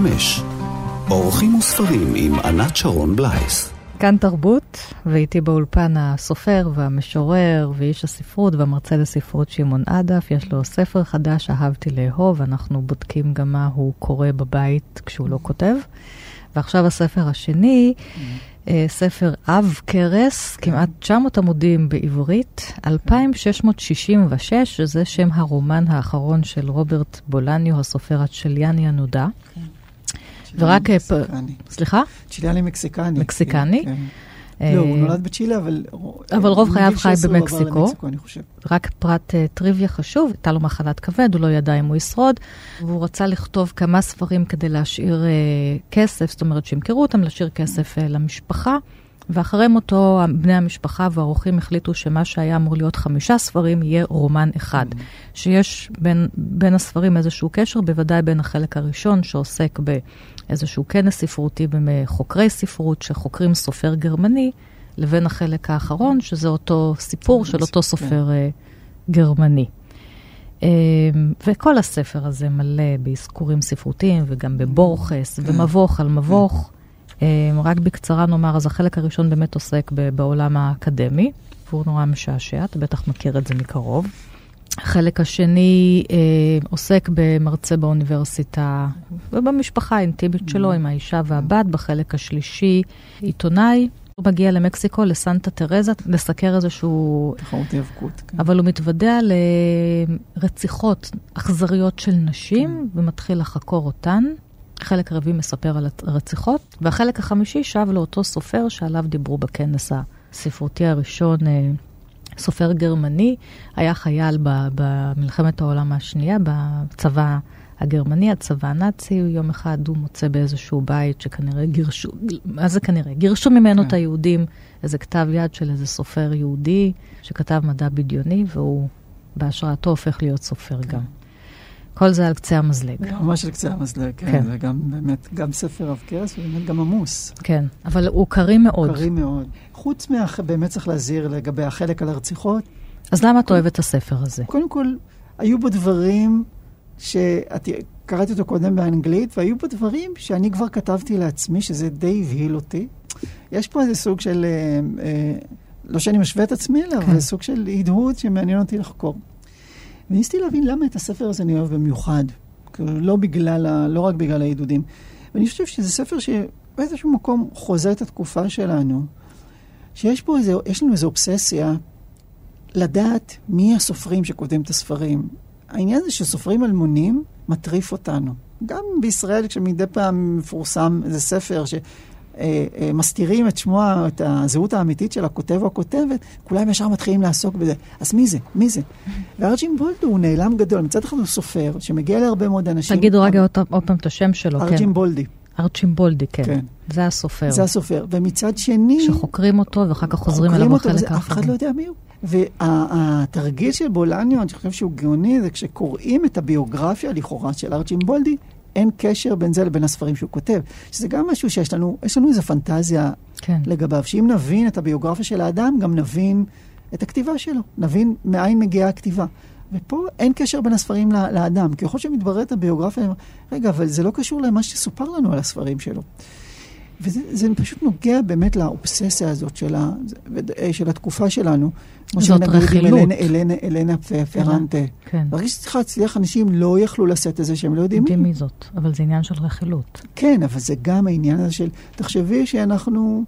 Speaker 4: חמש. אורחים וספרים עם ענת שרון בלייס.
Speaker 3: כאן תרבות, ואיתי באולפן הסופר והמשורר ואיש הספרות והמרצה לספרות שמעון עדף. יש לו ספר חדש, אהבתי לאהוב, אנחנו בודקים גם מה הוא קורא בבית כשהוא לא כותב. ועכשיו הספר השני, אה, ספר אב קרס, כמעט 900 עמודים בעברית, 2666, שזה שם הרומן האחרון של רוברט בולניו, הסופר הצ'ליאני הנודע. כן. ורק... אה,
Speaker 2: מקסיקני.
Speaker 3: סליחה?
Speaker 2: צ'יליאני מקסיקני.
Speaker 3: מקסיקני?
Speaker 2: כן, כן.
Speaker 3: אה,
Speaker 2: לא, הוא נולד בצ'ילה, אבל...
Speaker 3: אבל רוב חייו חי
Speaker 2: 16 הוא עבר
Speaker 3: במקסיקו. רק פרט uh, טריוויה חשוב, הייתה לו מחלת כבד, הוא לא ידע אם הוא ישרוד, והוא רצה לכתוב כמה ספרים כדי להשאיר כסף, זאת אומרת שימכרו אותם, להשאיר כסף למשפחה. ואחרי מותו, בני המשפחה והאורחים החליטו שמה שהיה אמור להיות חמישה ספרים יהיה רומן אחד. שיש בין, בין הספרים איזשהו קשר, בוודאי בין החלק הראשון שעוסק באיזשהו כנס ספרותי בחוקרי ספרות שחוקרים סופר גרמני, לבין החלק האחרון, שזה אותו סיפור של אותו סופר אה, גרמני. אה, וכל הספר הזה מלא באזכורים ספרותיים וגם בבורכס ומבוך על מבוך. אה, רק בקצרה נאמר, אז החלק הראשון באמת עוסק בעולם האקדמי, והוא נורא משעשע, אתה בטח מכיר את זה מקרוב. החלק השני אה, עוסק במרצה באוניברסיטה ובמשפחה האינטימית שלו עם האישה והבת. בחלק השלישי, עיתונאי. הוא מגיע למקסיקו, לסנטה תרזה, לסקר איזשהו...
Speaker 2: תחרות היאבקות. כן.
Speaker 3: אבל הוא מתוודע לרציחות אכזריות של נשים ומתחיל לחקור אותן. החלק הרביעי מספר על הרציחות, והחלק החמישי שב לאותו סופר שעליו דיברו בכנס הספרותי הראשון, אה, סופר גרמני, היה חייל במלחמת העולם השנייה, בצבא הגרמני, הצבא הנאצי, יום אחד הוא מוצא באיזשהו בית שכנראה גירשו, מה זה כנראה? גירשו ממנו
Speaker 2: כן.
Speaker 3: את היהודים, איזה כתב יד של איזה סופר יהודי שכתב מדע בדיוני, והוא בהשראתו הופך להיות סופר גם. כל זה על קצה המזלג.
Speaker 2: ממש על קצה המזלג,
Speaker 3: כן.
Speaker 2: כן. זה גם באמת, גם ספר עב כרס ובאמת גם עמוס.
Speaker 3: כן, אבל הוא קריא מאוד.
Speaker 2: קריא מאוד. חוץ מה... באמת צריך להזהיר לגבי החלק על הרציחות,
Speaker 3: אז למה את אוהבת את הספר הזה?
Speaker 2: קודם כל, היו בו דברים שאת... קראתי אותו קודם באנגלית, והיו בו דברים שאני כבר כתבתי לעצמי, שזה די הבהיל אותי. יש פה איזה סוג של, אה, אה, לא שאני משווה את עצמי אליו,
Speaker 3: כן.
Speaker 2: אבל סוג של הדהוד שמעניין אותי לחקור. וניסיתי להבין למה את הספר הזה אני אוהב במיוחד. לא בגלל, ה, לא רק בגלל העידודים. ואני חושב שזה ספר שבאיזשהו מקום חוזה את התקופה שלנו, שיש פה איזה, יש לנו איזו אובססיה לדעת מי הסופרים שכותבים את הספרים. העניין הזה שסופרים אלמונים מטריף אותנו. גם בישראל, כשמדי פעם מפורסם איזה ספר ש... אה, אה, מסתירים את שמו, את הזהות האמיתית של הכותב או הכותבת, כולם ישר מתחילים לעסוק בזה. אז מי זה? מי זה? וארג'ין בולדו הוא נעלם גדול. מצד אחד הוא סופר שמגיע להרבה מאוד אנשים.
Speaker 3: תגידו רגע עוד פעם את השם שלו, כן.
Speaker 2: ארג'ין בולדי,
Speaker 3: ארצ'ימבולדי, כן.
Speaker 2: כן.
Speaker 3: זה הסופר.
Speaker 2: זה הסופר. ומצד שני...
Speaker 3: שחוקרים אותו ואחר כך חוזרים אליו בחלק
Speaker 2: וזה- אף אחד
Speaker 3: האחרון.
Speaker 2: לא יודע מי הוא. והתרגיל של בולניו, אני חושב שהוא גאוני, זה כשקוראים את הביוגרפיה לכאורה של ארצ'ים בולדי, אין קשר בין זה לבין הספרים שהוא כותב. שזה גם משהו שיש לנו, יש לנו איזו פנטזיה
Speaker 3: כן.
Speaker 2: לגביו, שאם נבין את הביוגרפיה של האדם, גם נבין את הכתיבה שלו, נבין מאין מגיעה הכתיבה. ופה אין קשר בין הספרים לאדם. ככל שמתבררת הביוגרפיה, רגע, אבל זה לא קשור למה שסופר לנו על הספרים שלו. וזה זה פשוט נוגע באמת לאובססיה הזאת של, ה, של התקופה שלנו. כמו
Speaker 3: זאת רכילות.
Speaker 2: אלנה, אלנה, אלנה פרנטה.
Speaker 3: כן.
Speaker 2: ברגע שצריך להצליח, אנשים לא יכלו לשאת את זה שהם לא יודעים
Speaker 3: יודעים
Speaker 2: מי.
Speaker 3: מי זאת, אבל זה עניין של רכילות.
Speaker 2: כן, אבל זה גם העניין הזה של, תחשבי שאנחנו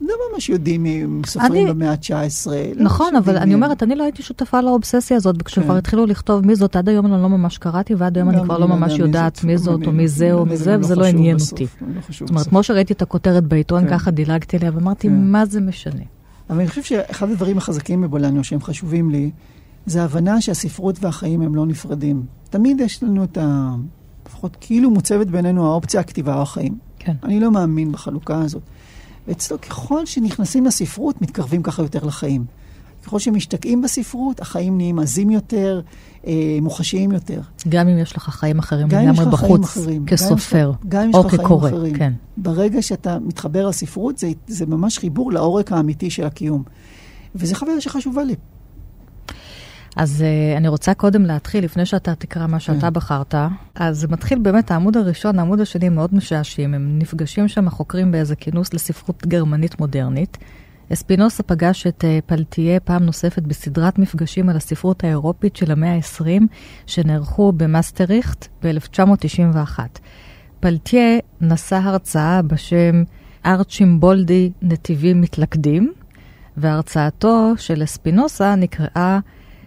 Speaker 2: לא ממש יודעים מי הם סופרים
Speaker 3: אני-
Speaker 2: במאה ה-19. לא
Speaker 3: נכון, אבל אני
Speaker 2: מי.
Speaker 3: אומרת, אני לא הייתי שותפה לאובססיה הזאת, וכשכבר
Speaker 2: כן.
Speaker 3: התחילו לכתוב מי זאת, עד היום אני לא ממש קראתי, ועד היום אני
Speaker 2: גם
Speaker 3: כבר לא
Speaker 2: יודע
Speaker 3: ממש
Speaker 2: מי
Speaker 3: יודעת מי זאת, או מי זה, או מי
Speaker 2: זה
Speaker 3: וזה
Speaker 2: לא
Speaker 3: לא עניין אותי.
Speaker 2: לא
Speaker 3: זאת אומרת. כמו שראיתי את הכותרת בעיתון,
Speaker 2: כן.
Speaker 3: ככה דילגתי עליה, ואמרתי,
Speaker 2: כן.
Speaker 3: מה זה משנה?
Speaker 2: אבל אני חושב שאחד הדברים החזקים בבולניו שהם חשובים לי, זה ההבנה שהספרות והחיים הם לא נפרדים. תמיד יש לנו את ה... לפחות כאילו מוצבת בינינו האופציה הכתיבה או החיים.
Speaker 3: כן.
Speaker 2: אני לא מאמין בחלוקה הזאת. ואצלו ככל שנכנסים לספרות, מתקרבים ככה יותר לחיים. ככל שמשתקעים בספרות, החיים נהיים עזים יותר, אה, מוחשיים יותר.
Speaker 3: גם אם יש לך חיים אחרים לגמרי בחוץ,
Speaker 2: אחרים,
Speaker 3: כסופר,
Speaker 2: גם אם יש לך חיים
Speaker 3: כקורא,
Speaker 2: אחרים.
Speaker 3: כן.
Speaker 2: ברגע שאתה מתחבר לספרות, זה, זה ממש חיבור לעורק האמיתי של הקיום. וזו חוויה שחשובה לי.
Speaker 3: אז uh, אני רוצה קודם להתחיל, לפני שאתה תקרא מה שאתה
Speaker 2: כן.
Speaker 3: בחרת. אז זה מתחיל באמת, העמוד הראשון, העמוד השני מאוד משעשעים. הם נפגשים שם החוקרים באיזה כינוס לספרות גרמנית מודרנית. אספינוסה פגש את uh, פלטיה פעם נוספת בסדרת מפגשים על הספרות האירופית של המאה ה-20, שנערכו במאסטריכט ב-1991. פלטיה נשא הרצאה בשם ארצ'ימבולדי נתיבים מתלכדים, והרצאתו של אספינוסה נקראה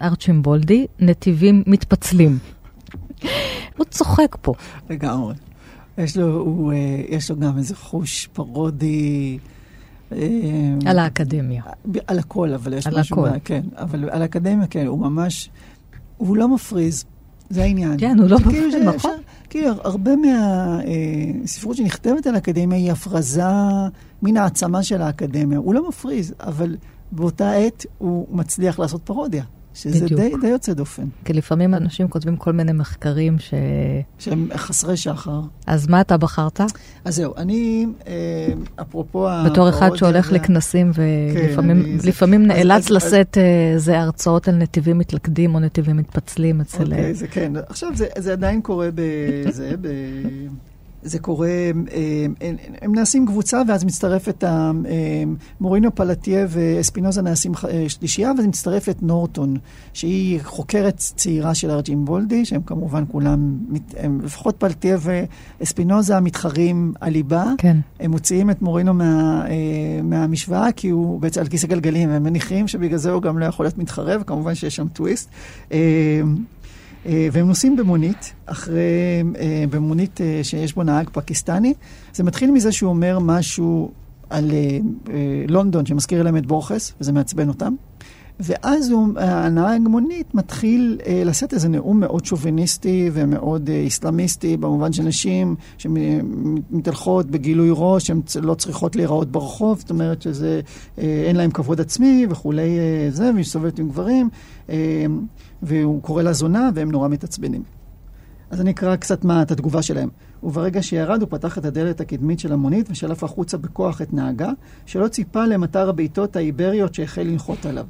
Speaker 3: ארצ'ימבולדי נתיבים מתפצלים. הוא צוחק פה.
Speaker 2: לגמרי. יש לו, הוא, אה, יש לו גם איזה חוש פרודי. אה,
Speaker 3: על האקדמיה.
Speaker 2: על הכל, אבל יש
Speaker 3: על
Speaker 2: משהו...
Speaker 3: הכל.
Speaker 2: ב- כן, אבל על האקדמיה, כן, הוא ממש... הוא לא מפריז, זה העניין.
Speaker 3: כן, הוא לא מפריז, נכון.
Speaker 2: כאילו, הרבה מהספרות שנכתבת על האקדמיה היא הפרזה מן העצמה של האקדמיה. הוא לא מפריז, אבל באותה עת הוא מצליח לעשות פרודיה, שזה
Speaker 3: בדיוק.
Speaker 2: די, די יוצא דופן,
Speaker 3: כי לפעמים אנשים כותבים כל מיני מחקרים ש...
Speaker 2: שהם חסרי שחר.
Speaker 3: אז מה אתה בחרת?
Speaker 2: אז זהו, אני, אה, אפרופו
Speaker 3: בתור אחד שהולך
Speaker 2: וה-
Speaker 3: לכנסים ולפעמים
Speaker 2: אני- זה-
Speaker 3: לפעמים
Speaker 2: אז-
Speaker 3: נאלץ
Speaker 2: אז-
Speaker 3: לשאת אה, זה הרצאות על נתיבים מתלכדים או נתיבים מתפצלים אצל... אה,
Speaker 2: אוקיי, זה כן. עכשיו, זה, זה עדיין קורה בזה, ב... זה קורה, הם, הם, הם נעשים קבוצה, ואז מצטרפת ה- הם, מורינו פלטיה ואספינוזה נעשים אה, שלישייה, ואז מצטרפת נורטון, שהיא חוקרת צעירה של ארג'ים בולדי, שהם כמובן כולם, הם, לפחות פלטיה ואספינוזה מתחרים על ליבה.
Speaker 3: כן.
Speaker 2: הם מוציאים את מורינו מה, אה, מהמשוואה, כי הוא בעצם על כיסא גלגלים, הם מניחים שבגלל זה הוא גם לא יכול להיות מתחרה, וכמובן שיש שם טוויסט. אה, והם נוסעים במונית, אחרי, אה, במונית אה, שיש בו נהג פקיסטני. זה מתחיל מזה שהוא אומר משהו על לונדון, שמזכיר להם את בורכס, וזה מעצבן אותם. ואז הנהג מונית מתחיל אה, לשאת איזה נאום מאוד שוביניסטי ומאוד אה, איסלאמיסטי, במובן שנשים שמתהלכות בגילוי ראש, הן לא צריכות להיראות ברחוב, זאת אומרת שזה, אה, אין להם כבוד עצמי וכולי אה, זה, והיא מסתובבת עם גברים, אה, והוא קורא לה זונה, והם נורא מתעצבנים. אז אני אקרא קצת מה, את התגובה שלהם. וברגע שירד, הוא פתח את הדלת הקדמית של המונית ושלף החוצה בכוח את נהגה, שלא ציפה למטר הבעיטות האיבריות שהחל לנחות עליו.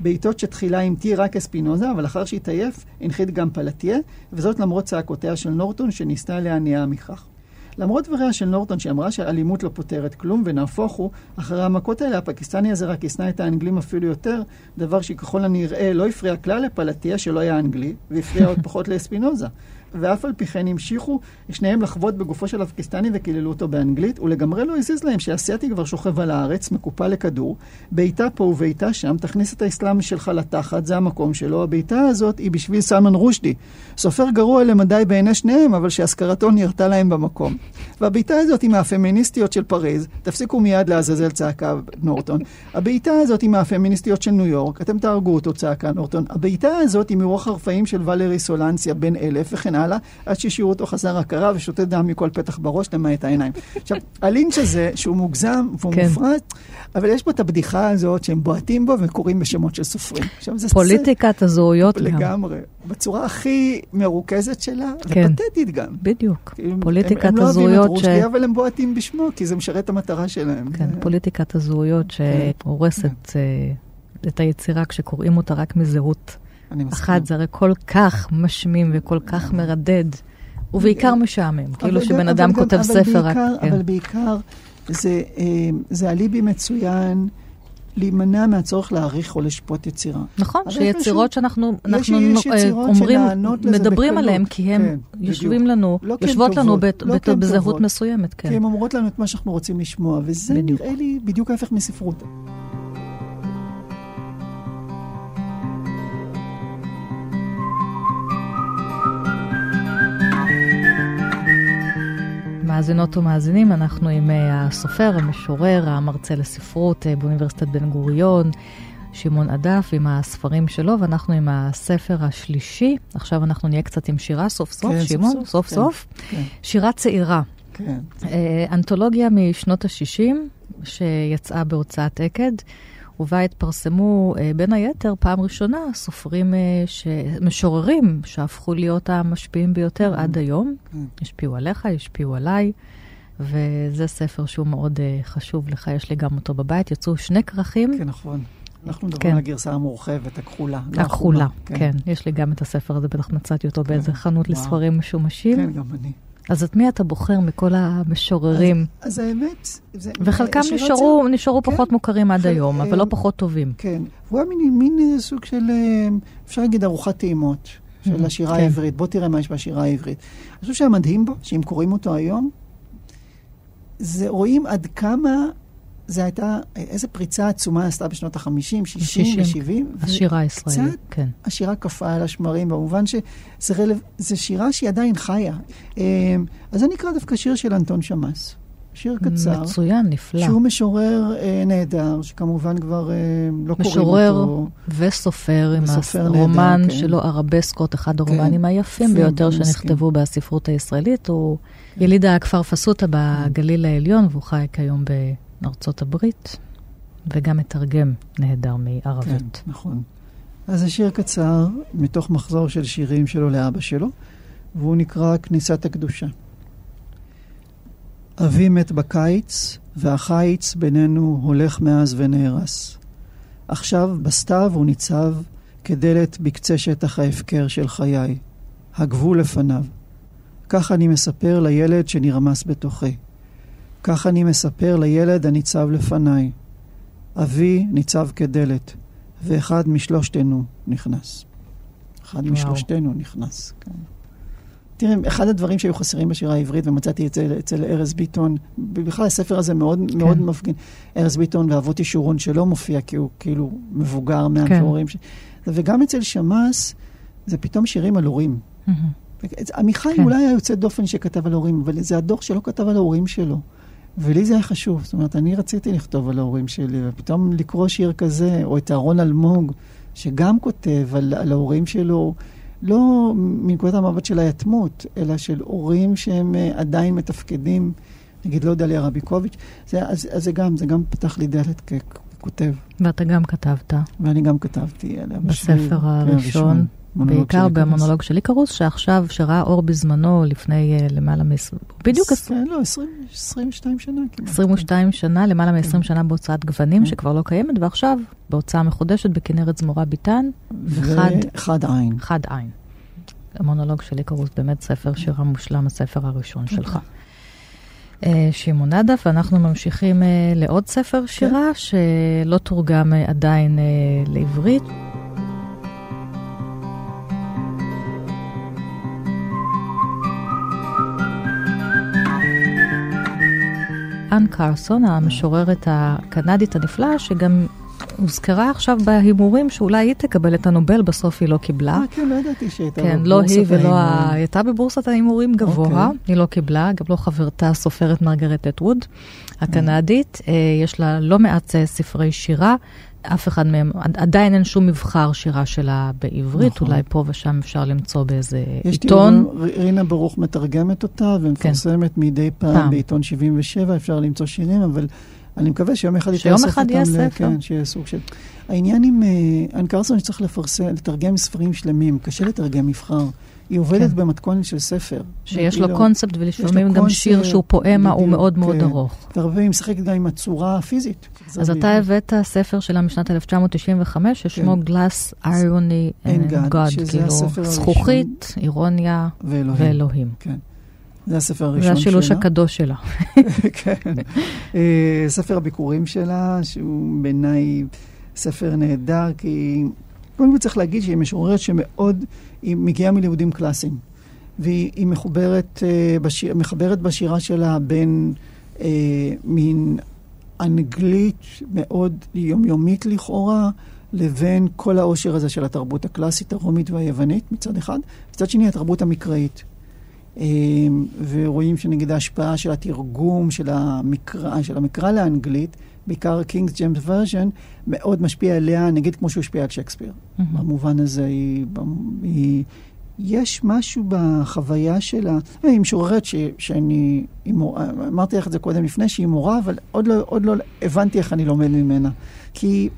Speaker 2: בעיטות שתחילה המטיא רק אספינוזה, אבל אחר שהתעייף, הנחית גם פלטיה, וזאת למרות צעקותיה של נורטון, שניסתה להניעה מכך. למרות דבריה של נורטון שאמרה שאלימות לא פותרת כלום, ונהפוך הוא, אחרי המכות האלה הפקיסטני הזה רק ישנא את האנגלים אפילו יותר, דבר שככל הנראה לא הפריע כלל לפלטיה שלא היה אנגלי, והפריע עוד פחות לאספינוזה. ואף על פי כן המשיכו שניהם לחבוט בגופו של הפקיסטני וקיללו אותו באנגלית, ולגמרי לא הזיז להם שהאסייתי כבר שוכב על הארץ, מקופל לכדור, בעיטה פה ובעיטה שם, תכניס את האסלאם שלך לתחת, זה המקום שלו. הבעיטה הזאת היא בשביל סלמן רושדי. סופר גרוע למדי בעיני שניהם, אבל שהשכרתו נראתה להם במקום. והבעיטה הזאת היא מהפמיניסטיות של פריז, תפסיקו מיד לעזאזל צעקה נורטון. הבעיטה הזאת היא מהפמיניסטיות של ניו יורק, אתם תהרגו אותו צעקה נורטון. הבעיטה הזאת היא מרוח הרפאים של ולרי סולנסיה בן אלף וכן הלאה, עד שהשאירו אותו חסר הכרה ושותה דם מכל פתח בראש למעט העיניים. עכשיו, הלינץ' הזה, שהוא מוגזם והוא
Speaker 3: כן.
Speaker 2: מופרט, אבל יש בו את הבדיחה הזאת שהם בועטים בו וקוראים בשמות של סופרים. עכשיו, זה
Speaker 3: פוליטיקת הזהויות גם.
Speaker 2: לגמרי, בצורה הכי מרוכזת שלה,
Speaker 3: כן.
Speaker 2: ופתטית גם.
Speaker 3: בדיוק.
Speaker 2: כאילו,
Speaker 3: פוליטיקת
Speaker 2: הם, הם לא אוהבים
Speaker 3: הזהויות
Speaker 2: את
Speaker 3: ש...
Speaker 2: רושדי, אבל הם בועטים בשמו, כי זה משרת את המטרה שלהם.
Speaker 3: כן,
Speaker 2: זה-
Speaker 3: פוליטיקת הזהויות שהורסת אה, את היצירה כשקוראים אותה רק מזהות
Speaker 2: אני מסכים.
Speaker 3: אחת, זה הרי כל כך משמים וכל כך מרדד, ובעיקר משעמם. כאילו שבן אדם כותב
Speaker 2: אבל
Speaker 3: ספר רק... כן.
Speaker 2: אבל בעיקר זה, אה, זה אליבי מצוין להימנע מהצורך להעריך או לשפוט יצירה.
Speaker 3: נכון, שיצירות
Speaker 2: יש-
Speaker 3: שאנחנו
Speaker 2: יש-
Speaker 3: אנחנו
Speaker 2: יש
Speaker 3: אה,
Speaker 2: יצירות
Speaker 3: אומרים, מדברים
Speaker 2: בקלות.
Speaker 3: עליהם, כי הם
Speaker 2: כן,
Speaker 3: יושבים
Speaker 2: בדיוק.
Speaker 3: לנו,
Speaker 2: לא כי הן
Speaker 3: יושבות לנו
Speaker 2: טובות,
Speaker 3: בת-
Speaker 2: לא
Speaker 3: בת-
Speaker 2: כי הן
Speaker 3: בזהות. מסוימת,
Speaker 2: כי
Speaker 3: כן.
Speaker 2: הן אומרות לנו את מה שאנחנו רוצים לשמוע, וזה
Speaker 3: בדיוק.
Speaker 2: נראה לי בדיוק ההפך מספרות.
Speaker 3: מאזינות ומאזינים, אנחנו עם אה, הסופר, המשורר, המרצה לספרות אה, באוניברסיטת בן גוריון, שמעון עדף, עם הספרים שלו, ואנחנו עם הספר השלישי. עכשיו אנחנו נהיה קצת עם שירה סוף סוף,
Speaker 2: כן, סוף
Speaker 3: שמעון,
Speaker 2: סוף,
Speaker 3: סוף
Speaker 2: כן.
Speaker 3: סוף.
Speaker 2: כן,
Speaker 3: שירה צעירה,
Speaker 2: כן.
Speaker 3: אה, אנתולוגיה משנות ה-60, שיצאה בהוצאת עקד, ובה התפרסמו אה, בין היתר פעם ראשונה סופרים, אה, ש... משוררים, שהפכו להיות המשפיעים ביותר עד היום.
Speaker 2: כן.
Speaker 3: השפיעו עליך, השפיעו עליי, וזה ספר שהוא מאוד אה, חשוב לך, יש לי גם אותו בבית. יצאו שני כרכים.
Speaker 2: כן, נכון. אנחנו
Speaker 3: כן.
Speaker 2: מדברים על הגרסה המורחבת, הכחולה. לא
Speaker 3: הכחולה,
Speaker 2: החומה.
Speaker 3: כן. יש לי גם את הספר הזה, בטח מצאתי אותו
Speaker 2: כן.
Speaker 3: באיזה חנות
Speaker 2: וואו.
Speaker 3: לספרים משומשים.
Speaker 2: כן, גם אני.
Speaker 3: אז את מי אתה בוחר מכל המשוררים?
Speaker 2: אז האמת... זה-
Speaker 3: וחלקם נשארו, נשארו
Speaker 2: כן.
Speaker 3: פחות מוכרים עד
Speaker 2: חל-
Speaker 3: היום, אבל
Speaker 2: אה,
Speaker 3: לא פחות טובים.
Speaker 2: כן, הוא היה מין, מין איזה סוג של, אה, אפשר להגיד, ארוחת טעימות. של השירה
Speaker 3: כן.
Speaker 2: העברית. בוא תראה מה יש בשירה העברית. אני חושב שהמדהים בו, שאם קוראים אותו היום, זה רואים עד כמה זה הייתה, איזה פריצה עצומה עשתה בשנות ה-50, 60 ו-70.
Speaker 3: השירה הישראלית, כן.
Speaker 2: השירה קפאה על השמרים, במובן שזה רלו... זה שירה שהיא עדיין חיה. אמ, אז אני אקרא דווקא שיר של אנטון שמאס. שיר קצר.
Speaker 3: מצוין, נפלא.
Speaker 2: שהוא משורר אה, נהדר, שכמובן כבר אה, לא קוראים
Speaker 3: משורר
Speaker 2: אותו.
Speaker 3: וסופר, עם
Speaker 2: וסופר נהדר,
Speaker 3: הרומן
Speaker 2: כן.
Speaker 3: שלו, ארבסקות, אחד הרומנים
Speaker 2: כן.
Speaker 3: היפים
Speaker 2: יפים,
Speaker 3: ביותר שנכתבו בספרות הישראלית. הוא יליד הכפר פסוטה בגליל העליון, והוא חי כיום בארצות הברית, וגם מתרגם נהדר
Speaker 2: כן.
Speaker 3: מערבית.
Speaker 2: נכון. אז זה שיר קצר, מתוך מחזור של שירים שלו לאבא שלו, והוא נקרא כניסת הקדושה. אבי מת בקיץ, והחיץ בינינו הולך מאז ונהרס. עכשיו, בסתיו הוא ניצב כדלת בקצה שטח ההפקר של חיי. הגבול לפניו. כך אני מספר לילד שנרמס בתוכי. כך אני מספר לילד הניצב לפניי. אבי ניצב כדלת, ואחד משלושתנו נכנס. אחד
Speaker 3: וואו.
Speaker 2: משלושתנו נכנס, כן. תראה, אחד הדברים שהיו חסרים בשירה העברית, ומצאתי את זה אצל ארז ביטון, בכלל הספר הזה מאוד, כן. מאוד מפגין. ארז ביטון ואבות ישורון שלא מופיע, כי הוא כאילו מבוגר מהמשוררים. ש... וגם אצל שמאס, זה פתאום שירים על הורים.
Speaker 3: מהמם.
Speaker 2: עמיחי
Speaker 3: כן.
Speaker 2: אולי היה יוצא דופן שכתב על ההורים, אבל זה הדור שלא כתב על ההורים שלו. ולי זה היה חשוב. זאת אומרת, אני רציתי לכתוב על ההורים שלי, ופתאום לקרוא שיר כזה, או את אהרון אלמוג, שגם כותב על, על ההורים שלו, לא מנקודת המבט של היתמות, אלא של הורים שהם אה, עדיין מתפקדים, נגיד, לא דליה רביקוביץ', זה, אז, אז זה גם, זה גם פתח לי דלת ככותב.
Speaker 3: ואתה גם כתבת
Speaker 2: ואני גם כתבתי עליה.
Speaker 3: בספר
Speaker 2: בשביל- כן,
Speaker 3: הראשון,
Speaker 2: מונולוג
Speaker 3: בעיקר. במונולוג של איקרוס, שעכשיו, שראה אור בזמנו לפני אה, למעלה מ... בדיוק
Speaker 2: עש- לא, 20, 22 שנה כמעט.
Speaker 3: 22 שנה, למעלה מ-20 שנה בהוצאת גוונים,
Speaker 2: כן.
Speaker 3: שכבר לא קיימת, ועכשיו בהוצאה מחודשת בכנרת זמורה ביטן, וחד
Speaker 2: עין.
Speaker 3: חד עין. המונולוג של איקרוס, באמת ספר שירה מושלם, הספר הראשון שלך. אה, שמעון נדף, ואנחנו ממשיכים אה, לעוד ספר שירה שלא תורגם עדיין לעברית. אן קרסון, המשוררת הקנדית הנפלאה, שגם הוזכרה עכשיו בהימורים שאולי היא תקבל את הנובל, בסוף היא לא קיבלה.
Speaker 2: אה, כן, לא ידעתי שהייתה
Speaker 3: כן, לא
Speaker 2: בבורסת
Speaker 3: היא ולא ה...
Speaker 2: ההימורים.
Speaker 3: היא הייתה בבורסת ההימורים גבוה,
Speaker 2: אוקיי.
Speaker 3: היא לא קיבלה, גם לא חברתה הסופרת מרגרט אטווד, הקנדית. אה, יש לה לא מעט אה, ספרי שירה, אף אחד מהם, עד- עדיין אין שום מבחר שירה שלה בעברית,
Speaker 2: נכון.
Speaker 3: אולי פה ושם אפשר למצוא באיזה
Speaker 2: יש
Speaker 3: עיתון.
Speaker 2: תיאור, רינה ברוך מתרגמת אותה ומפרסמת מדי פעם
Speaker 3: פעם.
Speaker 2: בעיתון 77, אפשר למצוא שירים, אבל אני מקווה שיום אחד
Speaker 3: שיום
Speaker 2: תאסוף
Speaker 3: אחד
Speaker 2: אותם.
Speaker 3: יהיה ספר.
Speaker 2: כן, שיהיה סוג של... העניין עם אה, אן קרסון, שצריך לפרסם, לתרגם ספרים שלמים, קשה לתרגם מבחר. היא עובדת
Speaker 3: כן.
Speaker 2: במתכונת של ספר.
Speaker 3: שיש לו
Speaker 2: לא-
Speaker 3: קונספט ולפעמים גם
Speaker 2: קונספט,
Speaker 3: שיר שהוא פואמה, הוא מאוד מאוד
Speaker 2: כן.
Speaker 3: ארוך.
Speaker 2: והרבה פעמים היא משחקת גם עם הצורה הפיזית.
Speaker 3: אז אתה הבאת ספר שלה משנת 1995, ששמו
Speaker 2: כן.
Speaker 3: גלאס איירוני
Speaker 2: And God,
Speaker 3: גוד,
Speaker 2: שזה
Speaker 3: כאילו. זכוכית, אירוניה
Speaker 2: ואלוהים.
Speaker 3: ואלוהים.
Speaker 2: כן. זה הספר הראשון
Speaker 3: זה
Speaker 2: שלה.
Speaker 3: השילוש הקדוש שלה.
Speaker 2: כן. אה, ספר הביקורים שלה, שהוא בעיניי ספר נהדר, כי קודם כל צריך להגיד שהיא משוררת שמאוד, היא מגיעה מלימודים קלאסיים. והיא היא מחוברת, אה, בשיר, מחברת בשירה שלה בין אה, מין אנגלית מאוד יומיומית לכאורה, לבין כל העושר הזה של התרבות הקלאסית, הרומית והיוונית מצד אחד, מצד שני התרבות המקראית. אה, ורואים שנגיד ההשפעה של התרגום של המקרא, של המקרא לאנגלית, בעיקר קינגס ג'יימס ורז'ן, מאוד משפיע עליה, נגיד כמו שהוא השפיע על שייקספיר. במובן הזה היא, היא... יש משהו בחוויה שלה, היא משוררת ש, שאני, מורה, אמרתי לך את זה קודם לפני, שהיא מורה, אבל עוד לא, עוד לא הבנתי איך אני לומד ממנה. כי...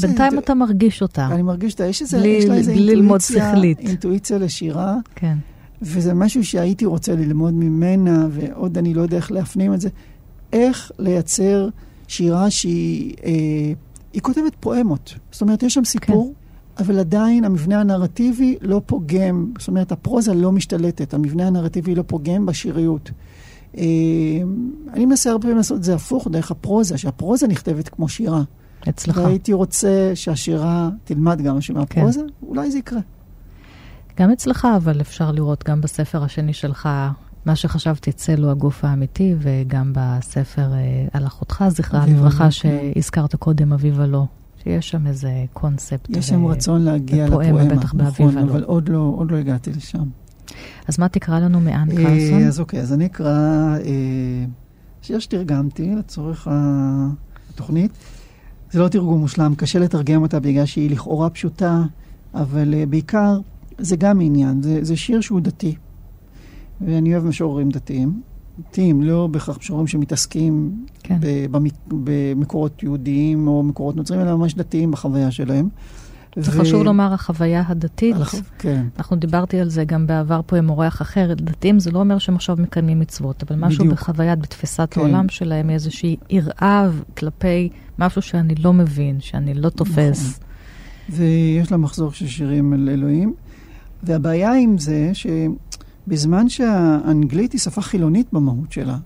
Speaker 3: בינתיים
Speaker 2: איזה-
Speaker 3: אתה מרגיש אותה.
Speaker 2: אני מרגיש אותה, יש איזה,
Speaker 3: בלי-
Speaker 2: יש לה
Speaker 3: ללמוד
Speaker 2: אינטואיציה. אינטואיציה לשירה,
Speaker 3: כן.
Speaker 2: וזה משהו שהייתי רוצה ללמוד ממנה, ועוד אני לא יודע איך להפנים את זה. איך לייצר שירה שהיא... אה, כותבת פואמות. זאת אומרת, יש שם סיפור, כן. אבל עדיין המבנה הנרטיבי לא פוגם. זאת אומרת, הפרוזה לא משתלטת, המבנה הנרטיבי לא פוגם בשיריות. אה, אני מנסה הרבה פעמים לעשות את זה הפוך, דרך הפרוזה, שהפרוזה נכתבת כמו שירה.
Speaker 3: אצלך.
Speaker 2: והייתי רוצה שהשירה תלמד גם משהו מהפרוזה, אולי זה יקרה.
Speaker 3: גם אצלך, אבל אפשר לראות גם בספר השני שלך, מה שחשבתי צל הוא הגוף האמיתי, וגם בספר אה, על אחותך, זכרה לברכה,
Speaker 2: לא,
Speaker 3: שהזכרת קודם, אביבה לא. שיש שם איזה קונספט.
Speaker 2: יש שם
Speaker 3: ו-
Speaker 2: רצון להגיע לפואמה,
Speaker 3: בטח
Speaker 2: נכון. אבל עוד לא, עוד לא הגעתי לשם.
Speaker 3: אז מה תקרא לנו מאן
Speaker 2: אה,
Speaker 3: קרסון?
Speaker 2: אז אוקיי, אז אני אקרא אה, שיר שתרגמתי לצורך התוכנית. זה לא תרגום מושלם, קשה לתרגם אותה בגלל שהיא לכאורה פשוטה, אבל אה, בעיקר זה גם עניין, זה, זה שיר שהוא דתי. ואני אוהב משוררים דתיים. דתיים, לא בהכרח משוררים שמתעסקים
Speaker 3: כן.
Speaker 2: במקורות יהודיים או מקורות נוצרים, אלא ממש דתיים בחוויה שלהם.
Speaker 3: זה
Speaker 2: ו-
Speaker 3: חשוב לומר, החוויה הדתית.
Speaker 2: הח- כן.
Speaker 3: אנחנו דיברתי על זה גם בעבר פה עם אורח אחר. דתיים זה לא אומר שהם עכשיו מקיימים מצוות, אבל משהו
Speaker 2: בדיוק.
Speaker 3: בחוויית, בתפיסת
Speaker 2: כן.
Speaker 3: העולם שלהם, איזושהי יראה כלפי משהו שאני לא מבין, שאני לא תופס.
Speaker 2: ויש לה מחזור של שירים על אלוהים. והבעיה עם זה שבזמן שהאנגלית היא שפה חילונית במהות שלה,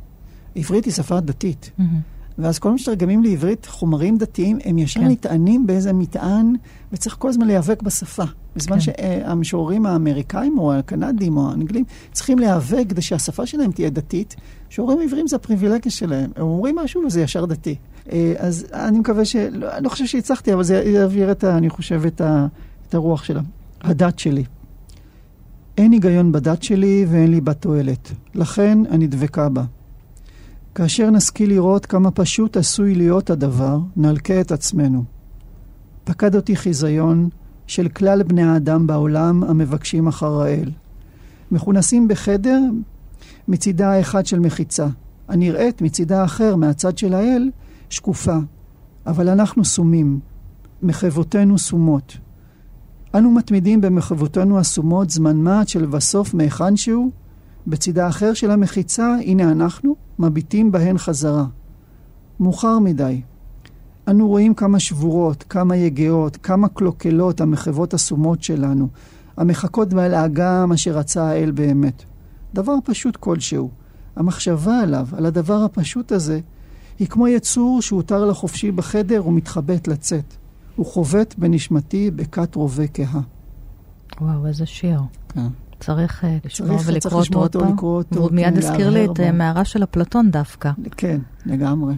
Speaker 2: עברית היא שפה דתית.
Speaker 3: מהמם.
Speaker 2: ואז כל מתרגמים לעברית חומרים דתיים, הם ישר
Speaker 3: כן.
Speaker 2: נטענים באיזה מטען, וצריך כל הזמן להיאבק בשפה. בזמן
Speaker 3: כן.
Speaker 2: שהמשוררים האמריקאים או הקנדים או האנגלים צריכים להיאבק כדי שהשפה שלהם תהיה דתית. משוררים עבריים זה הפריבילגיה שלהם. הם אומרים משהו וזה ישר דתי. אה, אז אני מקווה ש... לא, אני לא חושב שהצלחתי, אבל זה יעביר את ה... אני חושב את, ה, את הרוח שלה. הדת שלי. אין היגיון בדת שלי ואין לי בה תועלת. לכן אני דבקה בה. כאשר נשכיל לראות כמה פשוט עשוי להיות הדבר, נלקה את עצמנו. פקד אותי חיזיון של כלל בני האדם בעולם המבקשים אחר האל. מכונסים בחדר מצידה האחד של מחיצה, הנראית מצידה האחר, מהצד של האל, שקופה. אבל אנחנו סומים, מחוותנו סומות. אנו מתמידים במחוותנו הסומות זמן מה עד שלבסוף מהיכן שהוא, בצידה האחר של המחיצה, הנה אנחנו, מביטים בהן חזרה. מאוחר מדי. אנו רואים כמה שבורות, כמה יגעות, כמה קלוקלות המחוות הסומות שלנו, המחכות בעל האגם אשר רצה האל באמת. דבר פשוט כלשהו. המחשבה עליו, על הדבר הפשוט הזה, היא כמו יצור שהותר לחופשי בחדר ומתחבט לצאת. הוא חובט בנשמתי בכת רובה כהה.
Speaker 3: וואו, איזה שיר.
Speaker 2: כן.
Speaker 3: צריך אה, לשמוע
Speaker 2: צריך- צריך
Speaker 3: ולקרוא אותו
Speaker 2: לשמוע
Speaker 3: עוד פעם.
Speaker 2: לקרוא אותו,
Speaker 3: והוא
Speaker 2: כן,
Speaker 3: מיד הזכיר לי את
Speaker 2: בו.
Speaker 3: אה, מערה של אפלטון דווקא,
Speaker 2: כן, לגמרי.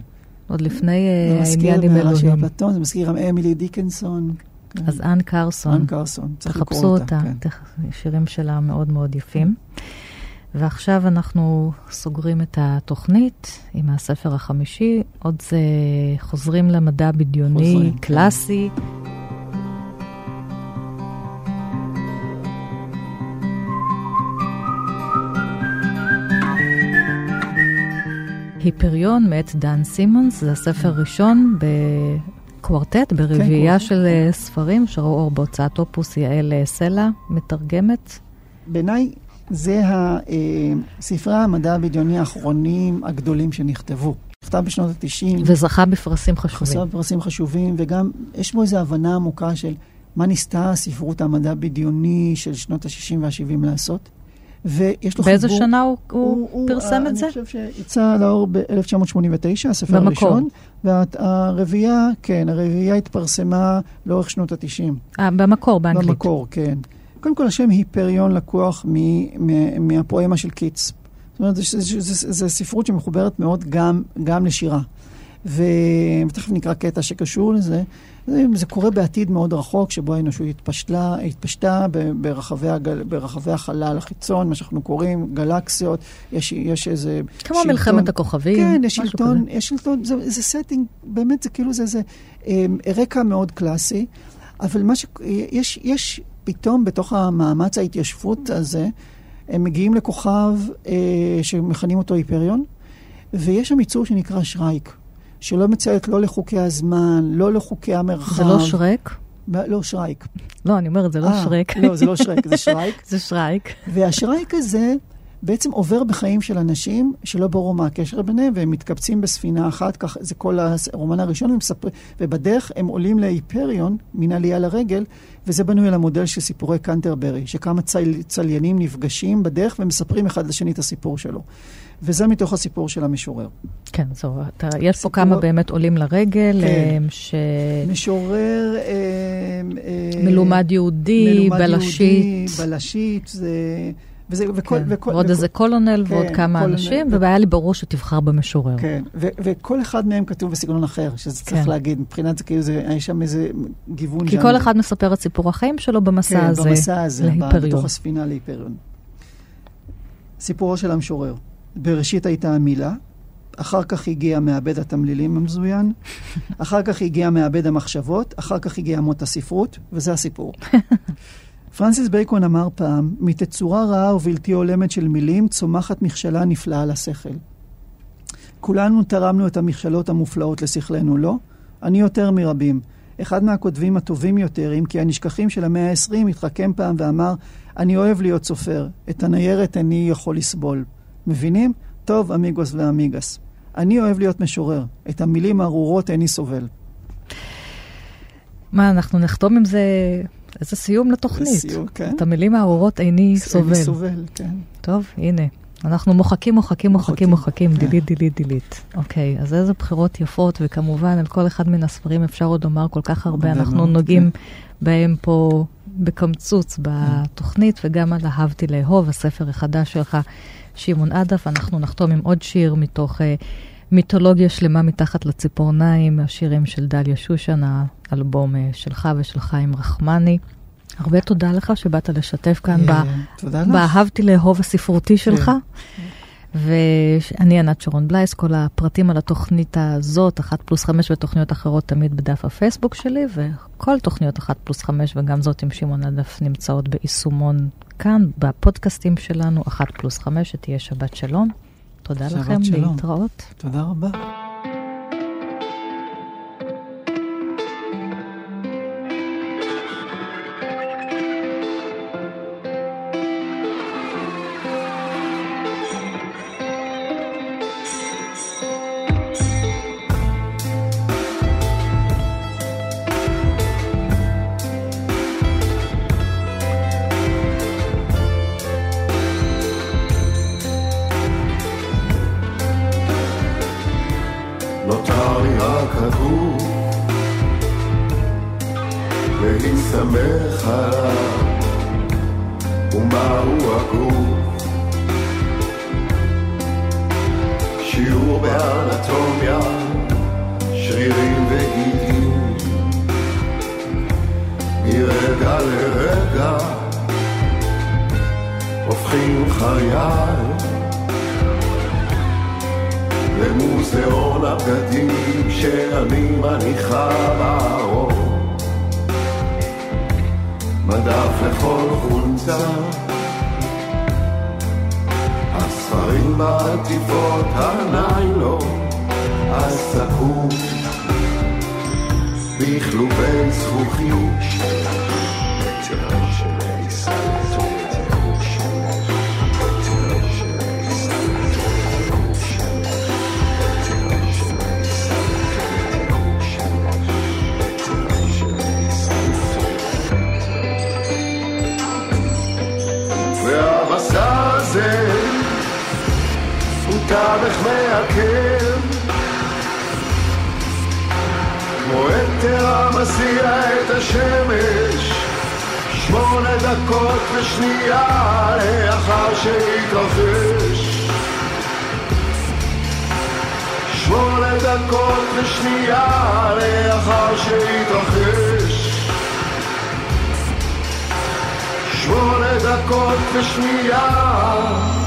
Speaker 3: עוד לפני אה,
Speaker 2: זה מזכיר
Speaker 3: העניין עם
Speaker 2: מערה של
Speaker 3: אלוהים.
Speaker 2: אפלטון, זה מזכיר גם אמילי דיקנסון. כן.
Speaker 3: אז אן קרסון,
Speaker 2: אן קרסון, צריך לקרוא
Speaker 3: תחפשו
Speaker 2: אותה.
Speaker 3: אותה,
Speaker 2: כן.
Speaker 3: שירים שלה מאוד מאוד יפים. ועכשיו אנחנו סוגרים את התוכנית עם הספר החמישי, עוד זה חוזרים למדע בדיוני,
Speaker 2: חוזרים, כן.
Speaker 3: קלאסי. היפריון מאת דן סימונס, זה הספר הראשון בקוורטט, ברביעייה
Speaker 2: קוורטט,
Speaker 3: של אה, ספרים שראו אור בהוצאת אופוס, יעל אה, סלע, מתרגמת.
Speaker 2: בעיניי זה אה, ספרי המדע הבדיוני האחרונים הגדולים שנכתבו. נכתב בשנות ה-90,
Speaker 3: וזכה בפרסים חשובים.
Speaker 2: חסר פרסים חשובים, וגם יש בו איזו הבנה עמוקה של מה ניסתה ספרות המדע הבדיוני של שנות ה-60 וה-70 לעשות. ויש לו
Speaker 3: באיזה
Speaker 2: חיבור...
Speaker 3: שנה הוא, הוא, פרסם
Speaker 2: אה,
Speaker 3: את זה?
Speaker 2: אני חושב שיצא לאור ב-1989, הספר
Speaker 3: במקור.
Speaker 2: הראשון. והרביעייה, כן, הרביעייה התפרסמה לאורך שנות ה-90.
Speaker 3: אה, במקור, באנגלית.
Speaker 2: במקור, כן. קודם כל, השם היפריון לקוח מ- מ- מהפואמה של קיטס. זאת אומרת, זו- ספרות שמחוברת מאוד גם, גם לשירה. ו- ותכף נקרא קטע שקשור לזה. זה, זה קורה בעתיד מאוד רחוק, שבו האנושות התפשטה, התפשטה ברחבי, הגל, ברחבי החלל החיצון, מה שאנחנו קוראים גלקסיות. יש, יש איזה
Speaker 3: כמו מלחמת הכוכבים,
Speaker 2: כן, יש שלטון,
Speaker 3: כזה.
Speaker 2: יש שלטון, זה, זה setting, באמת, זה כאילו זה, זה אה, רקע מאוד קלאסי, אבל מה ש... יש, יש פתאום בתוך המאמץ ההתיישבות הזה, הם מגיעים לכוכב אה, שמכנים אותו היפריון, ויש שם יצור שנקרא שרייק, שלא מציית לא לחוקי הזמן, לא לחוקי המרחב.
Speaker 3: זה לא שרק?
Speaker 2: לא, שרייק.
Speaker 3: לא, אני אומרת, זה לא
Speaker 2: אה,
Speaker 3: שרק.
Speaker 2: לא, זה לא שרייק, זה שרייק.
Speaker 3: זה שרייק.
Speaker 2: והשרייק הזה בעצם עובר בחיים של אנשים שלא ברור מה הקשר ביניהם, והם מתקבצים בספינה אחת, כך זה כל הרומן הראשון, ומספר, ובדרך הם עולים להיפריון, מן עלייה לרגל, וזה בנוי על המודל של סיפורי קנטרברי, שכמה צל, צליינים נפגשים בדרך ומספרים אחד לשני את הסיפור שלו. וזה מתוך הסיפור של המשורר.
Speaker 3: כן, זו, אתה, יש פה כמה באמת עולים לרגל,
Speaker 2: כן.
Speaker 3: ש...
Speaker 2: משורר... אה, אה,
Speaker 3: מלומד יהודי,
Speaker 2: מלומד
Speaker 3: בלשית.
Speaker 2: יהודי, בלשית, זה... וזה, וכל,
Speaker 3: כן.
Speaker 2: וכל,
Speaker 3: ועוד
Speaker 2: וכל,
Speaker 3: איזה קולונל
Speaker 2: כן,
Speaker 3: ועוד כמה
Speaker 2: קולונל,
Speaker 3: אנשים,
Speaker 2: ו-
Speaker 3: והיה לי ברור שתבחר במשורר.
Speaker 2: כן, ו- וכל אחד מהם כתוב בסגנון אחר, שזה צריך
Speaker 3: כן.
Speaker 2: להגיד, מבחינת זה כאילו, זה, יש שם איזה גיוון.
Speaker 3: כי. כל אחד מספר את סיפור החיים שלו במסע
Speaker 2: כן,
Speaker 3: הזה
Speaker 2: במסע הזה,
Speaker 3: להיפריון.
Speaker 2: בתוך הספינה להיפריון. סיפורו של המשורר. בראשית הייתה המילה, אחר כך הגיע מעבד התמלילים המזוין, אחר כך הגיע מעבד המחשבות, אחר כך הגיע מות הספרות, וזה הסיפור. פרנסיס בייקון אמר פעם, מתצורה רעה ובלתי הולמת של מילים צומחת מכשלה נפלאה לשכל. כולנו תרמנו את המכשלות המופלאות לשכלנו, לא? אני יותר מרבים. אחד מהכותבים הטובים יותר, אם כי הנשכחים של המאה ה-20, התחכם פעם ואמר, אני אוהב להיות סופר, את הניירת איני יכול לסבול. מבינים? טוב, אמיגוס ואמיגס. אני אוהב להיות משורר, את המילים הארורות איני סובל.
Speaker 3: מה, אנחנו נחתום עם זה איזה סיום לתוכנית.
Speaker 2: לסיום, כן.
Speaker 3: את המילים הארורות איני סובל.
Speaker 2: איני סובל, כן.
Speaker 3: טוב, הנה. אנחנו מוחקים, מוחקים, מוחקים,
Speaker 2: מוחקים. כן.
Speaker 3: דילית, דילית, דילית. אוקיי, אז איזה בחירות יפות, וכמובן, על כל אחד מן הספרים אפשר עוד לומר כל כך הרבה. אנחנו
Speaker 2: מאוד,
Speaker 3: נוגעים בהם פה בקמצוץ בתוכנית, וגם על אהבתי לאהוב, הספר החדש שלך, שמעון עדף. אנחנו נחתום עם עוד שיר מתוך אה, מיתולוגיה שלמה מתחת לציפורניים, השירים של דליה שושן, האלבום אה, שלך ושל חיים רחמני. הרבה תודה לך שבאת לשתף כאן.
Speaker 2: אה.
Speaker 3: באהבתי לאהוב הספרותי שלך. ואני ענת שרון בלייס, כל הפרטים על התוכנית הזאת, אחת פלוס חמש ותוכניות אחרות תמיד בדף הפייסבוק שלי, וכל תוכניות אחת פלוס חמש וגם זאת עם שמעון הדף נמצאות ביישומון כאן, בפודקאסטים שלנו, אחת פלוס חמש, שתהיה שבת שלום. תודה לכם,
Speaker 2: שלום.
Speaker 3: להתראות.
Speaker 2: תודה רבה.
Speaker 5: עליו ומהו הגוף? שיעור באנטומיה שרירים וגידים מרגע לרגע הופכים חיי למוזיאון הבגדים שאני מניחה בארון מדף לכל חולצה. הספרים בעטיפות הניילון הסקור בכלובי זכוכית מעכב כמו אתר המסיע את השמש שמונה דקות ושנייה לאחר שהתרחש. שמונה דקות ושנייה לאחר שהתרחש. שמונה דקות ושנייה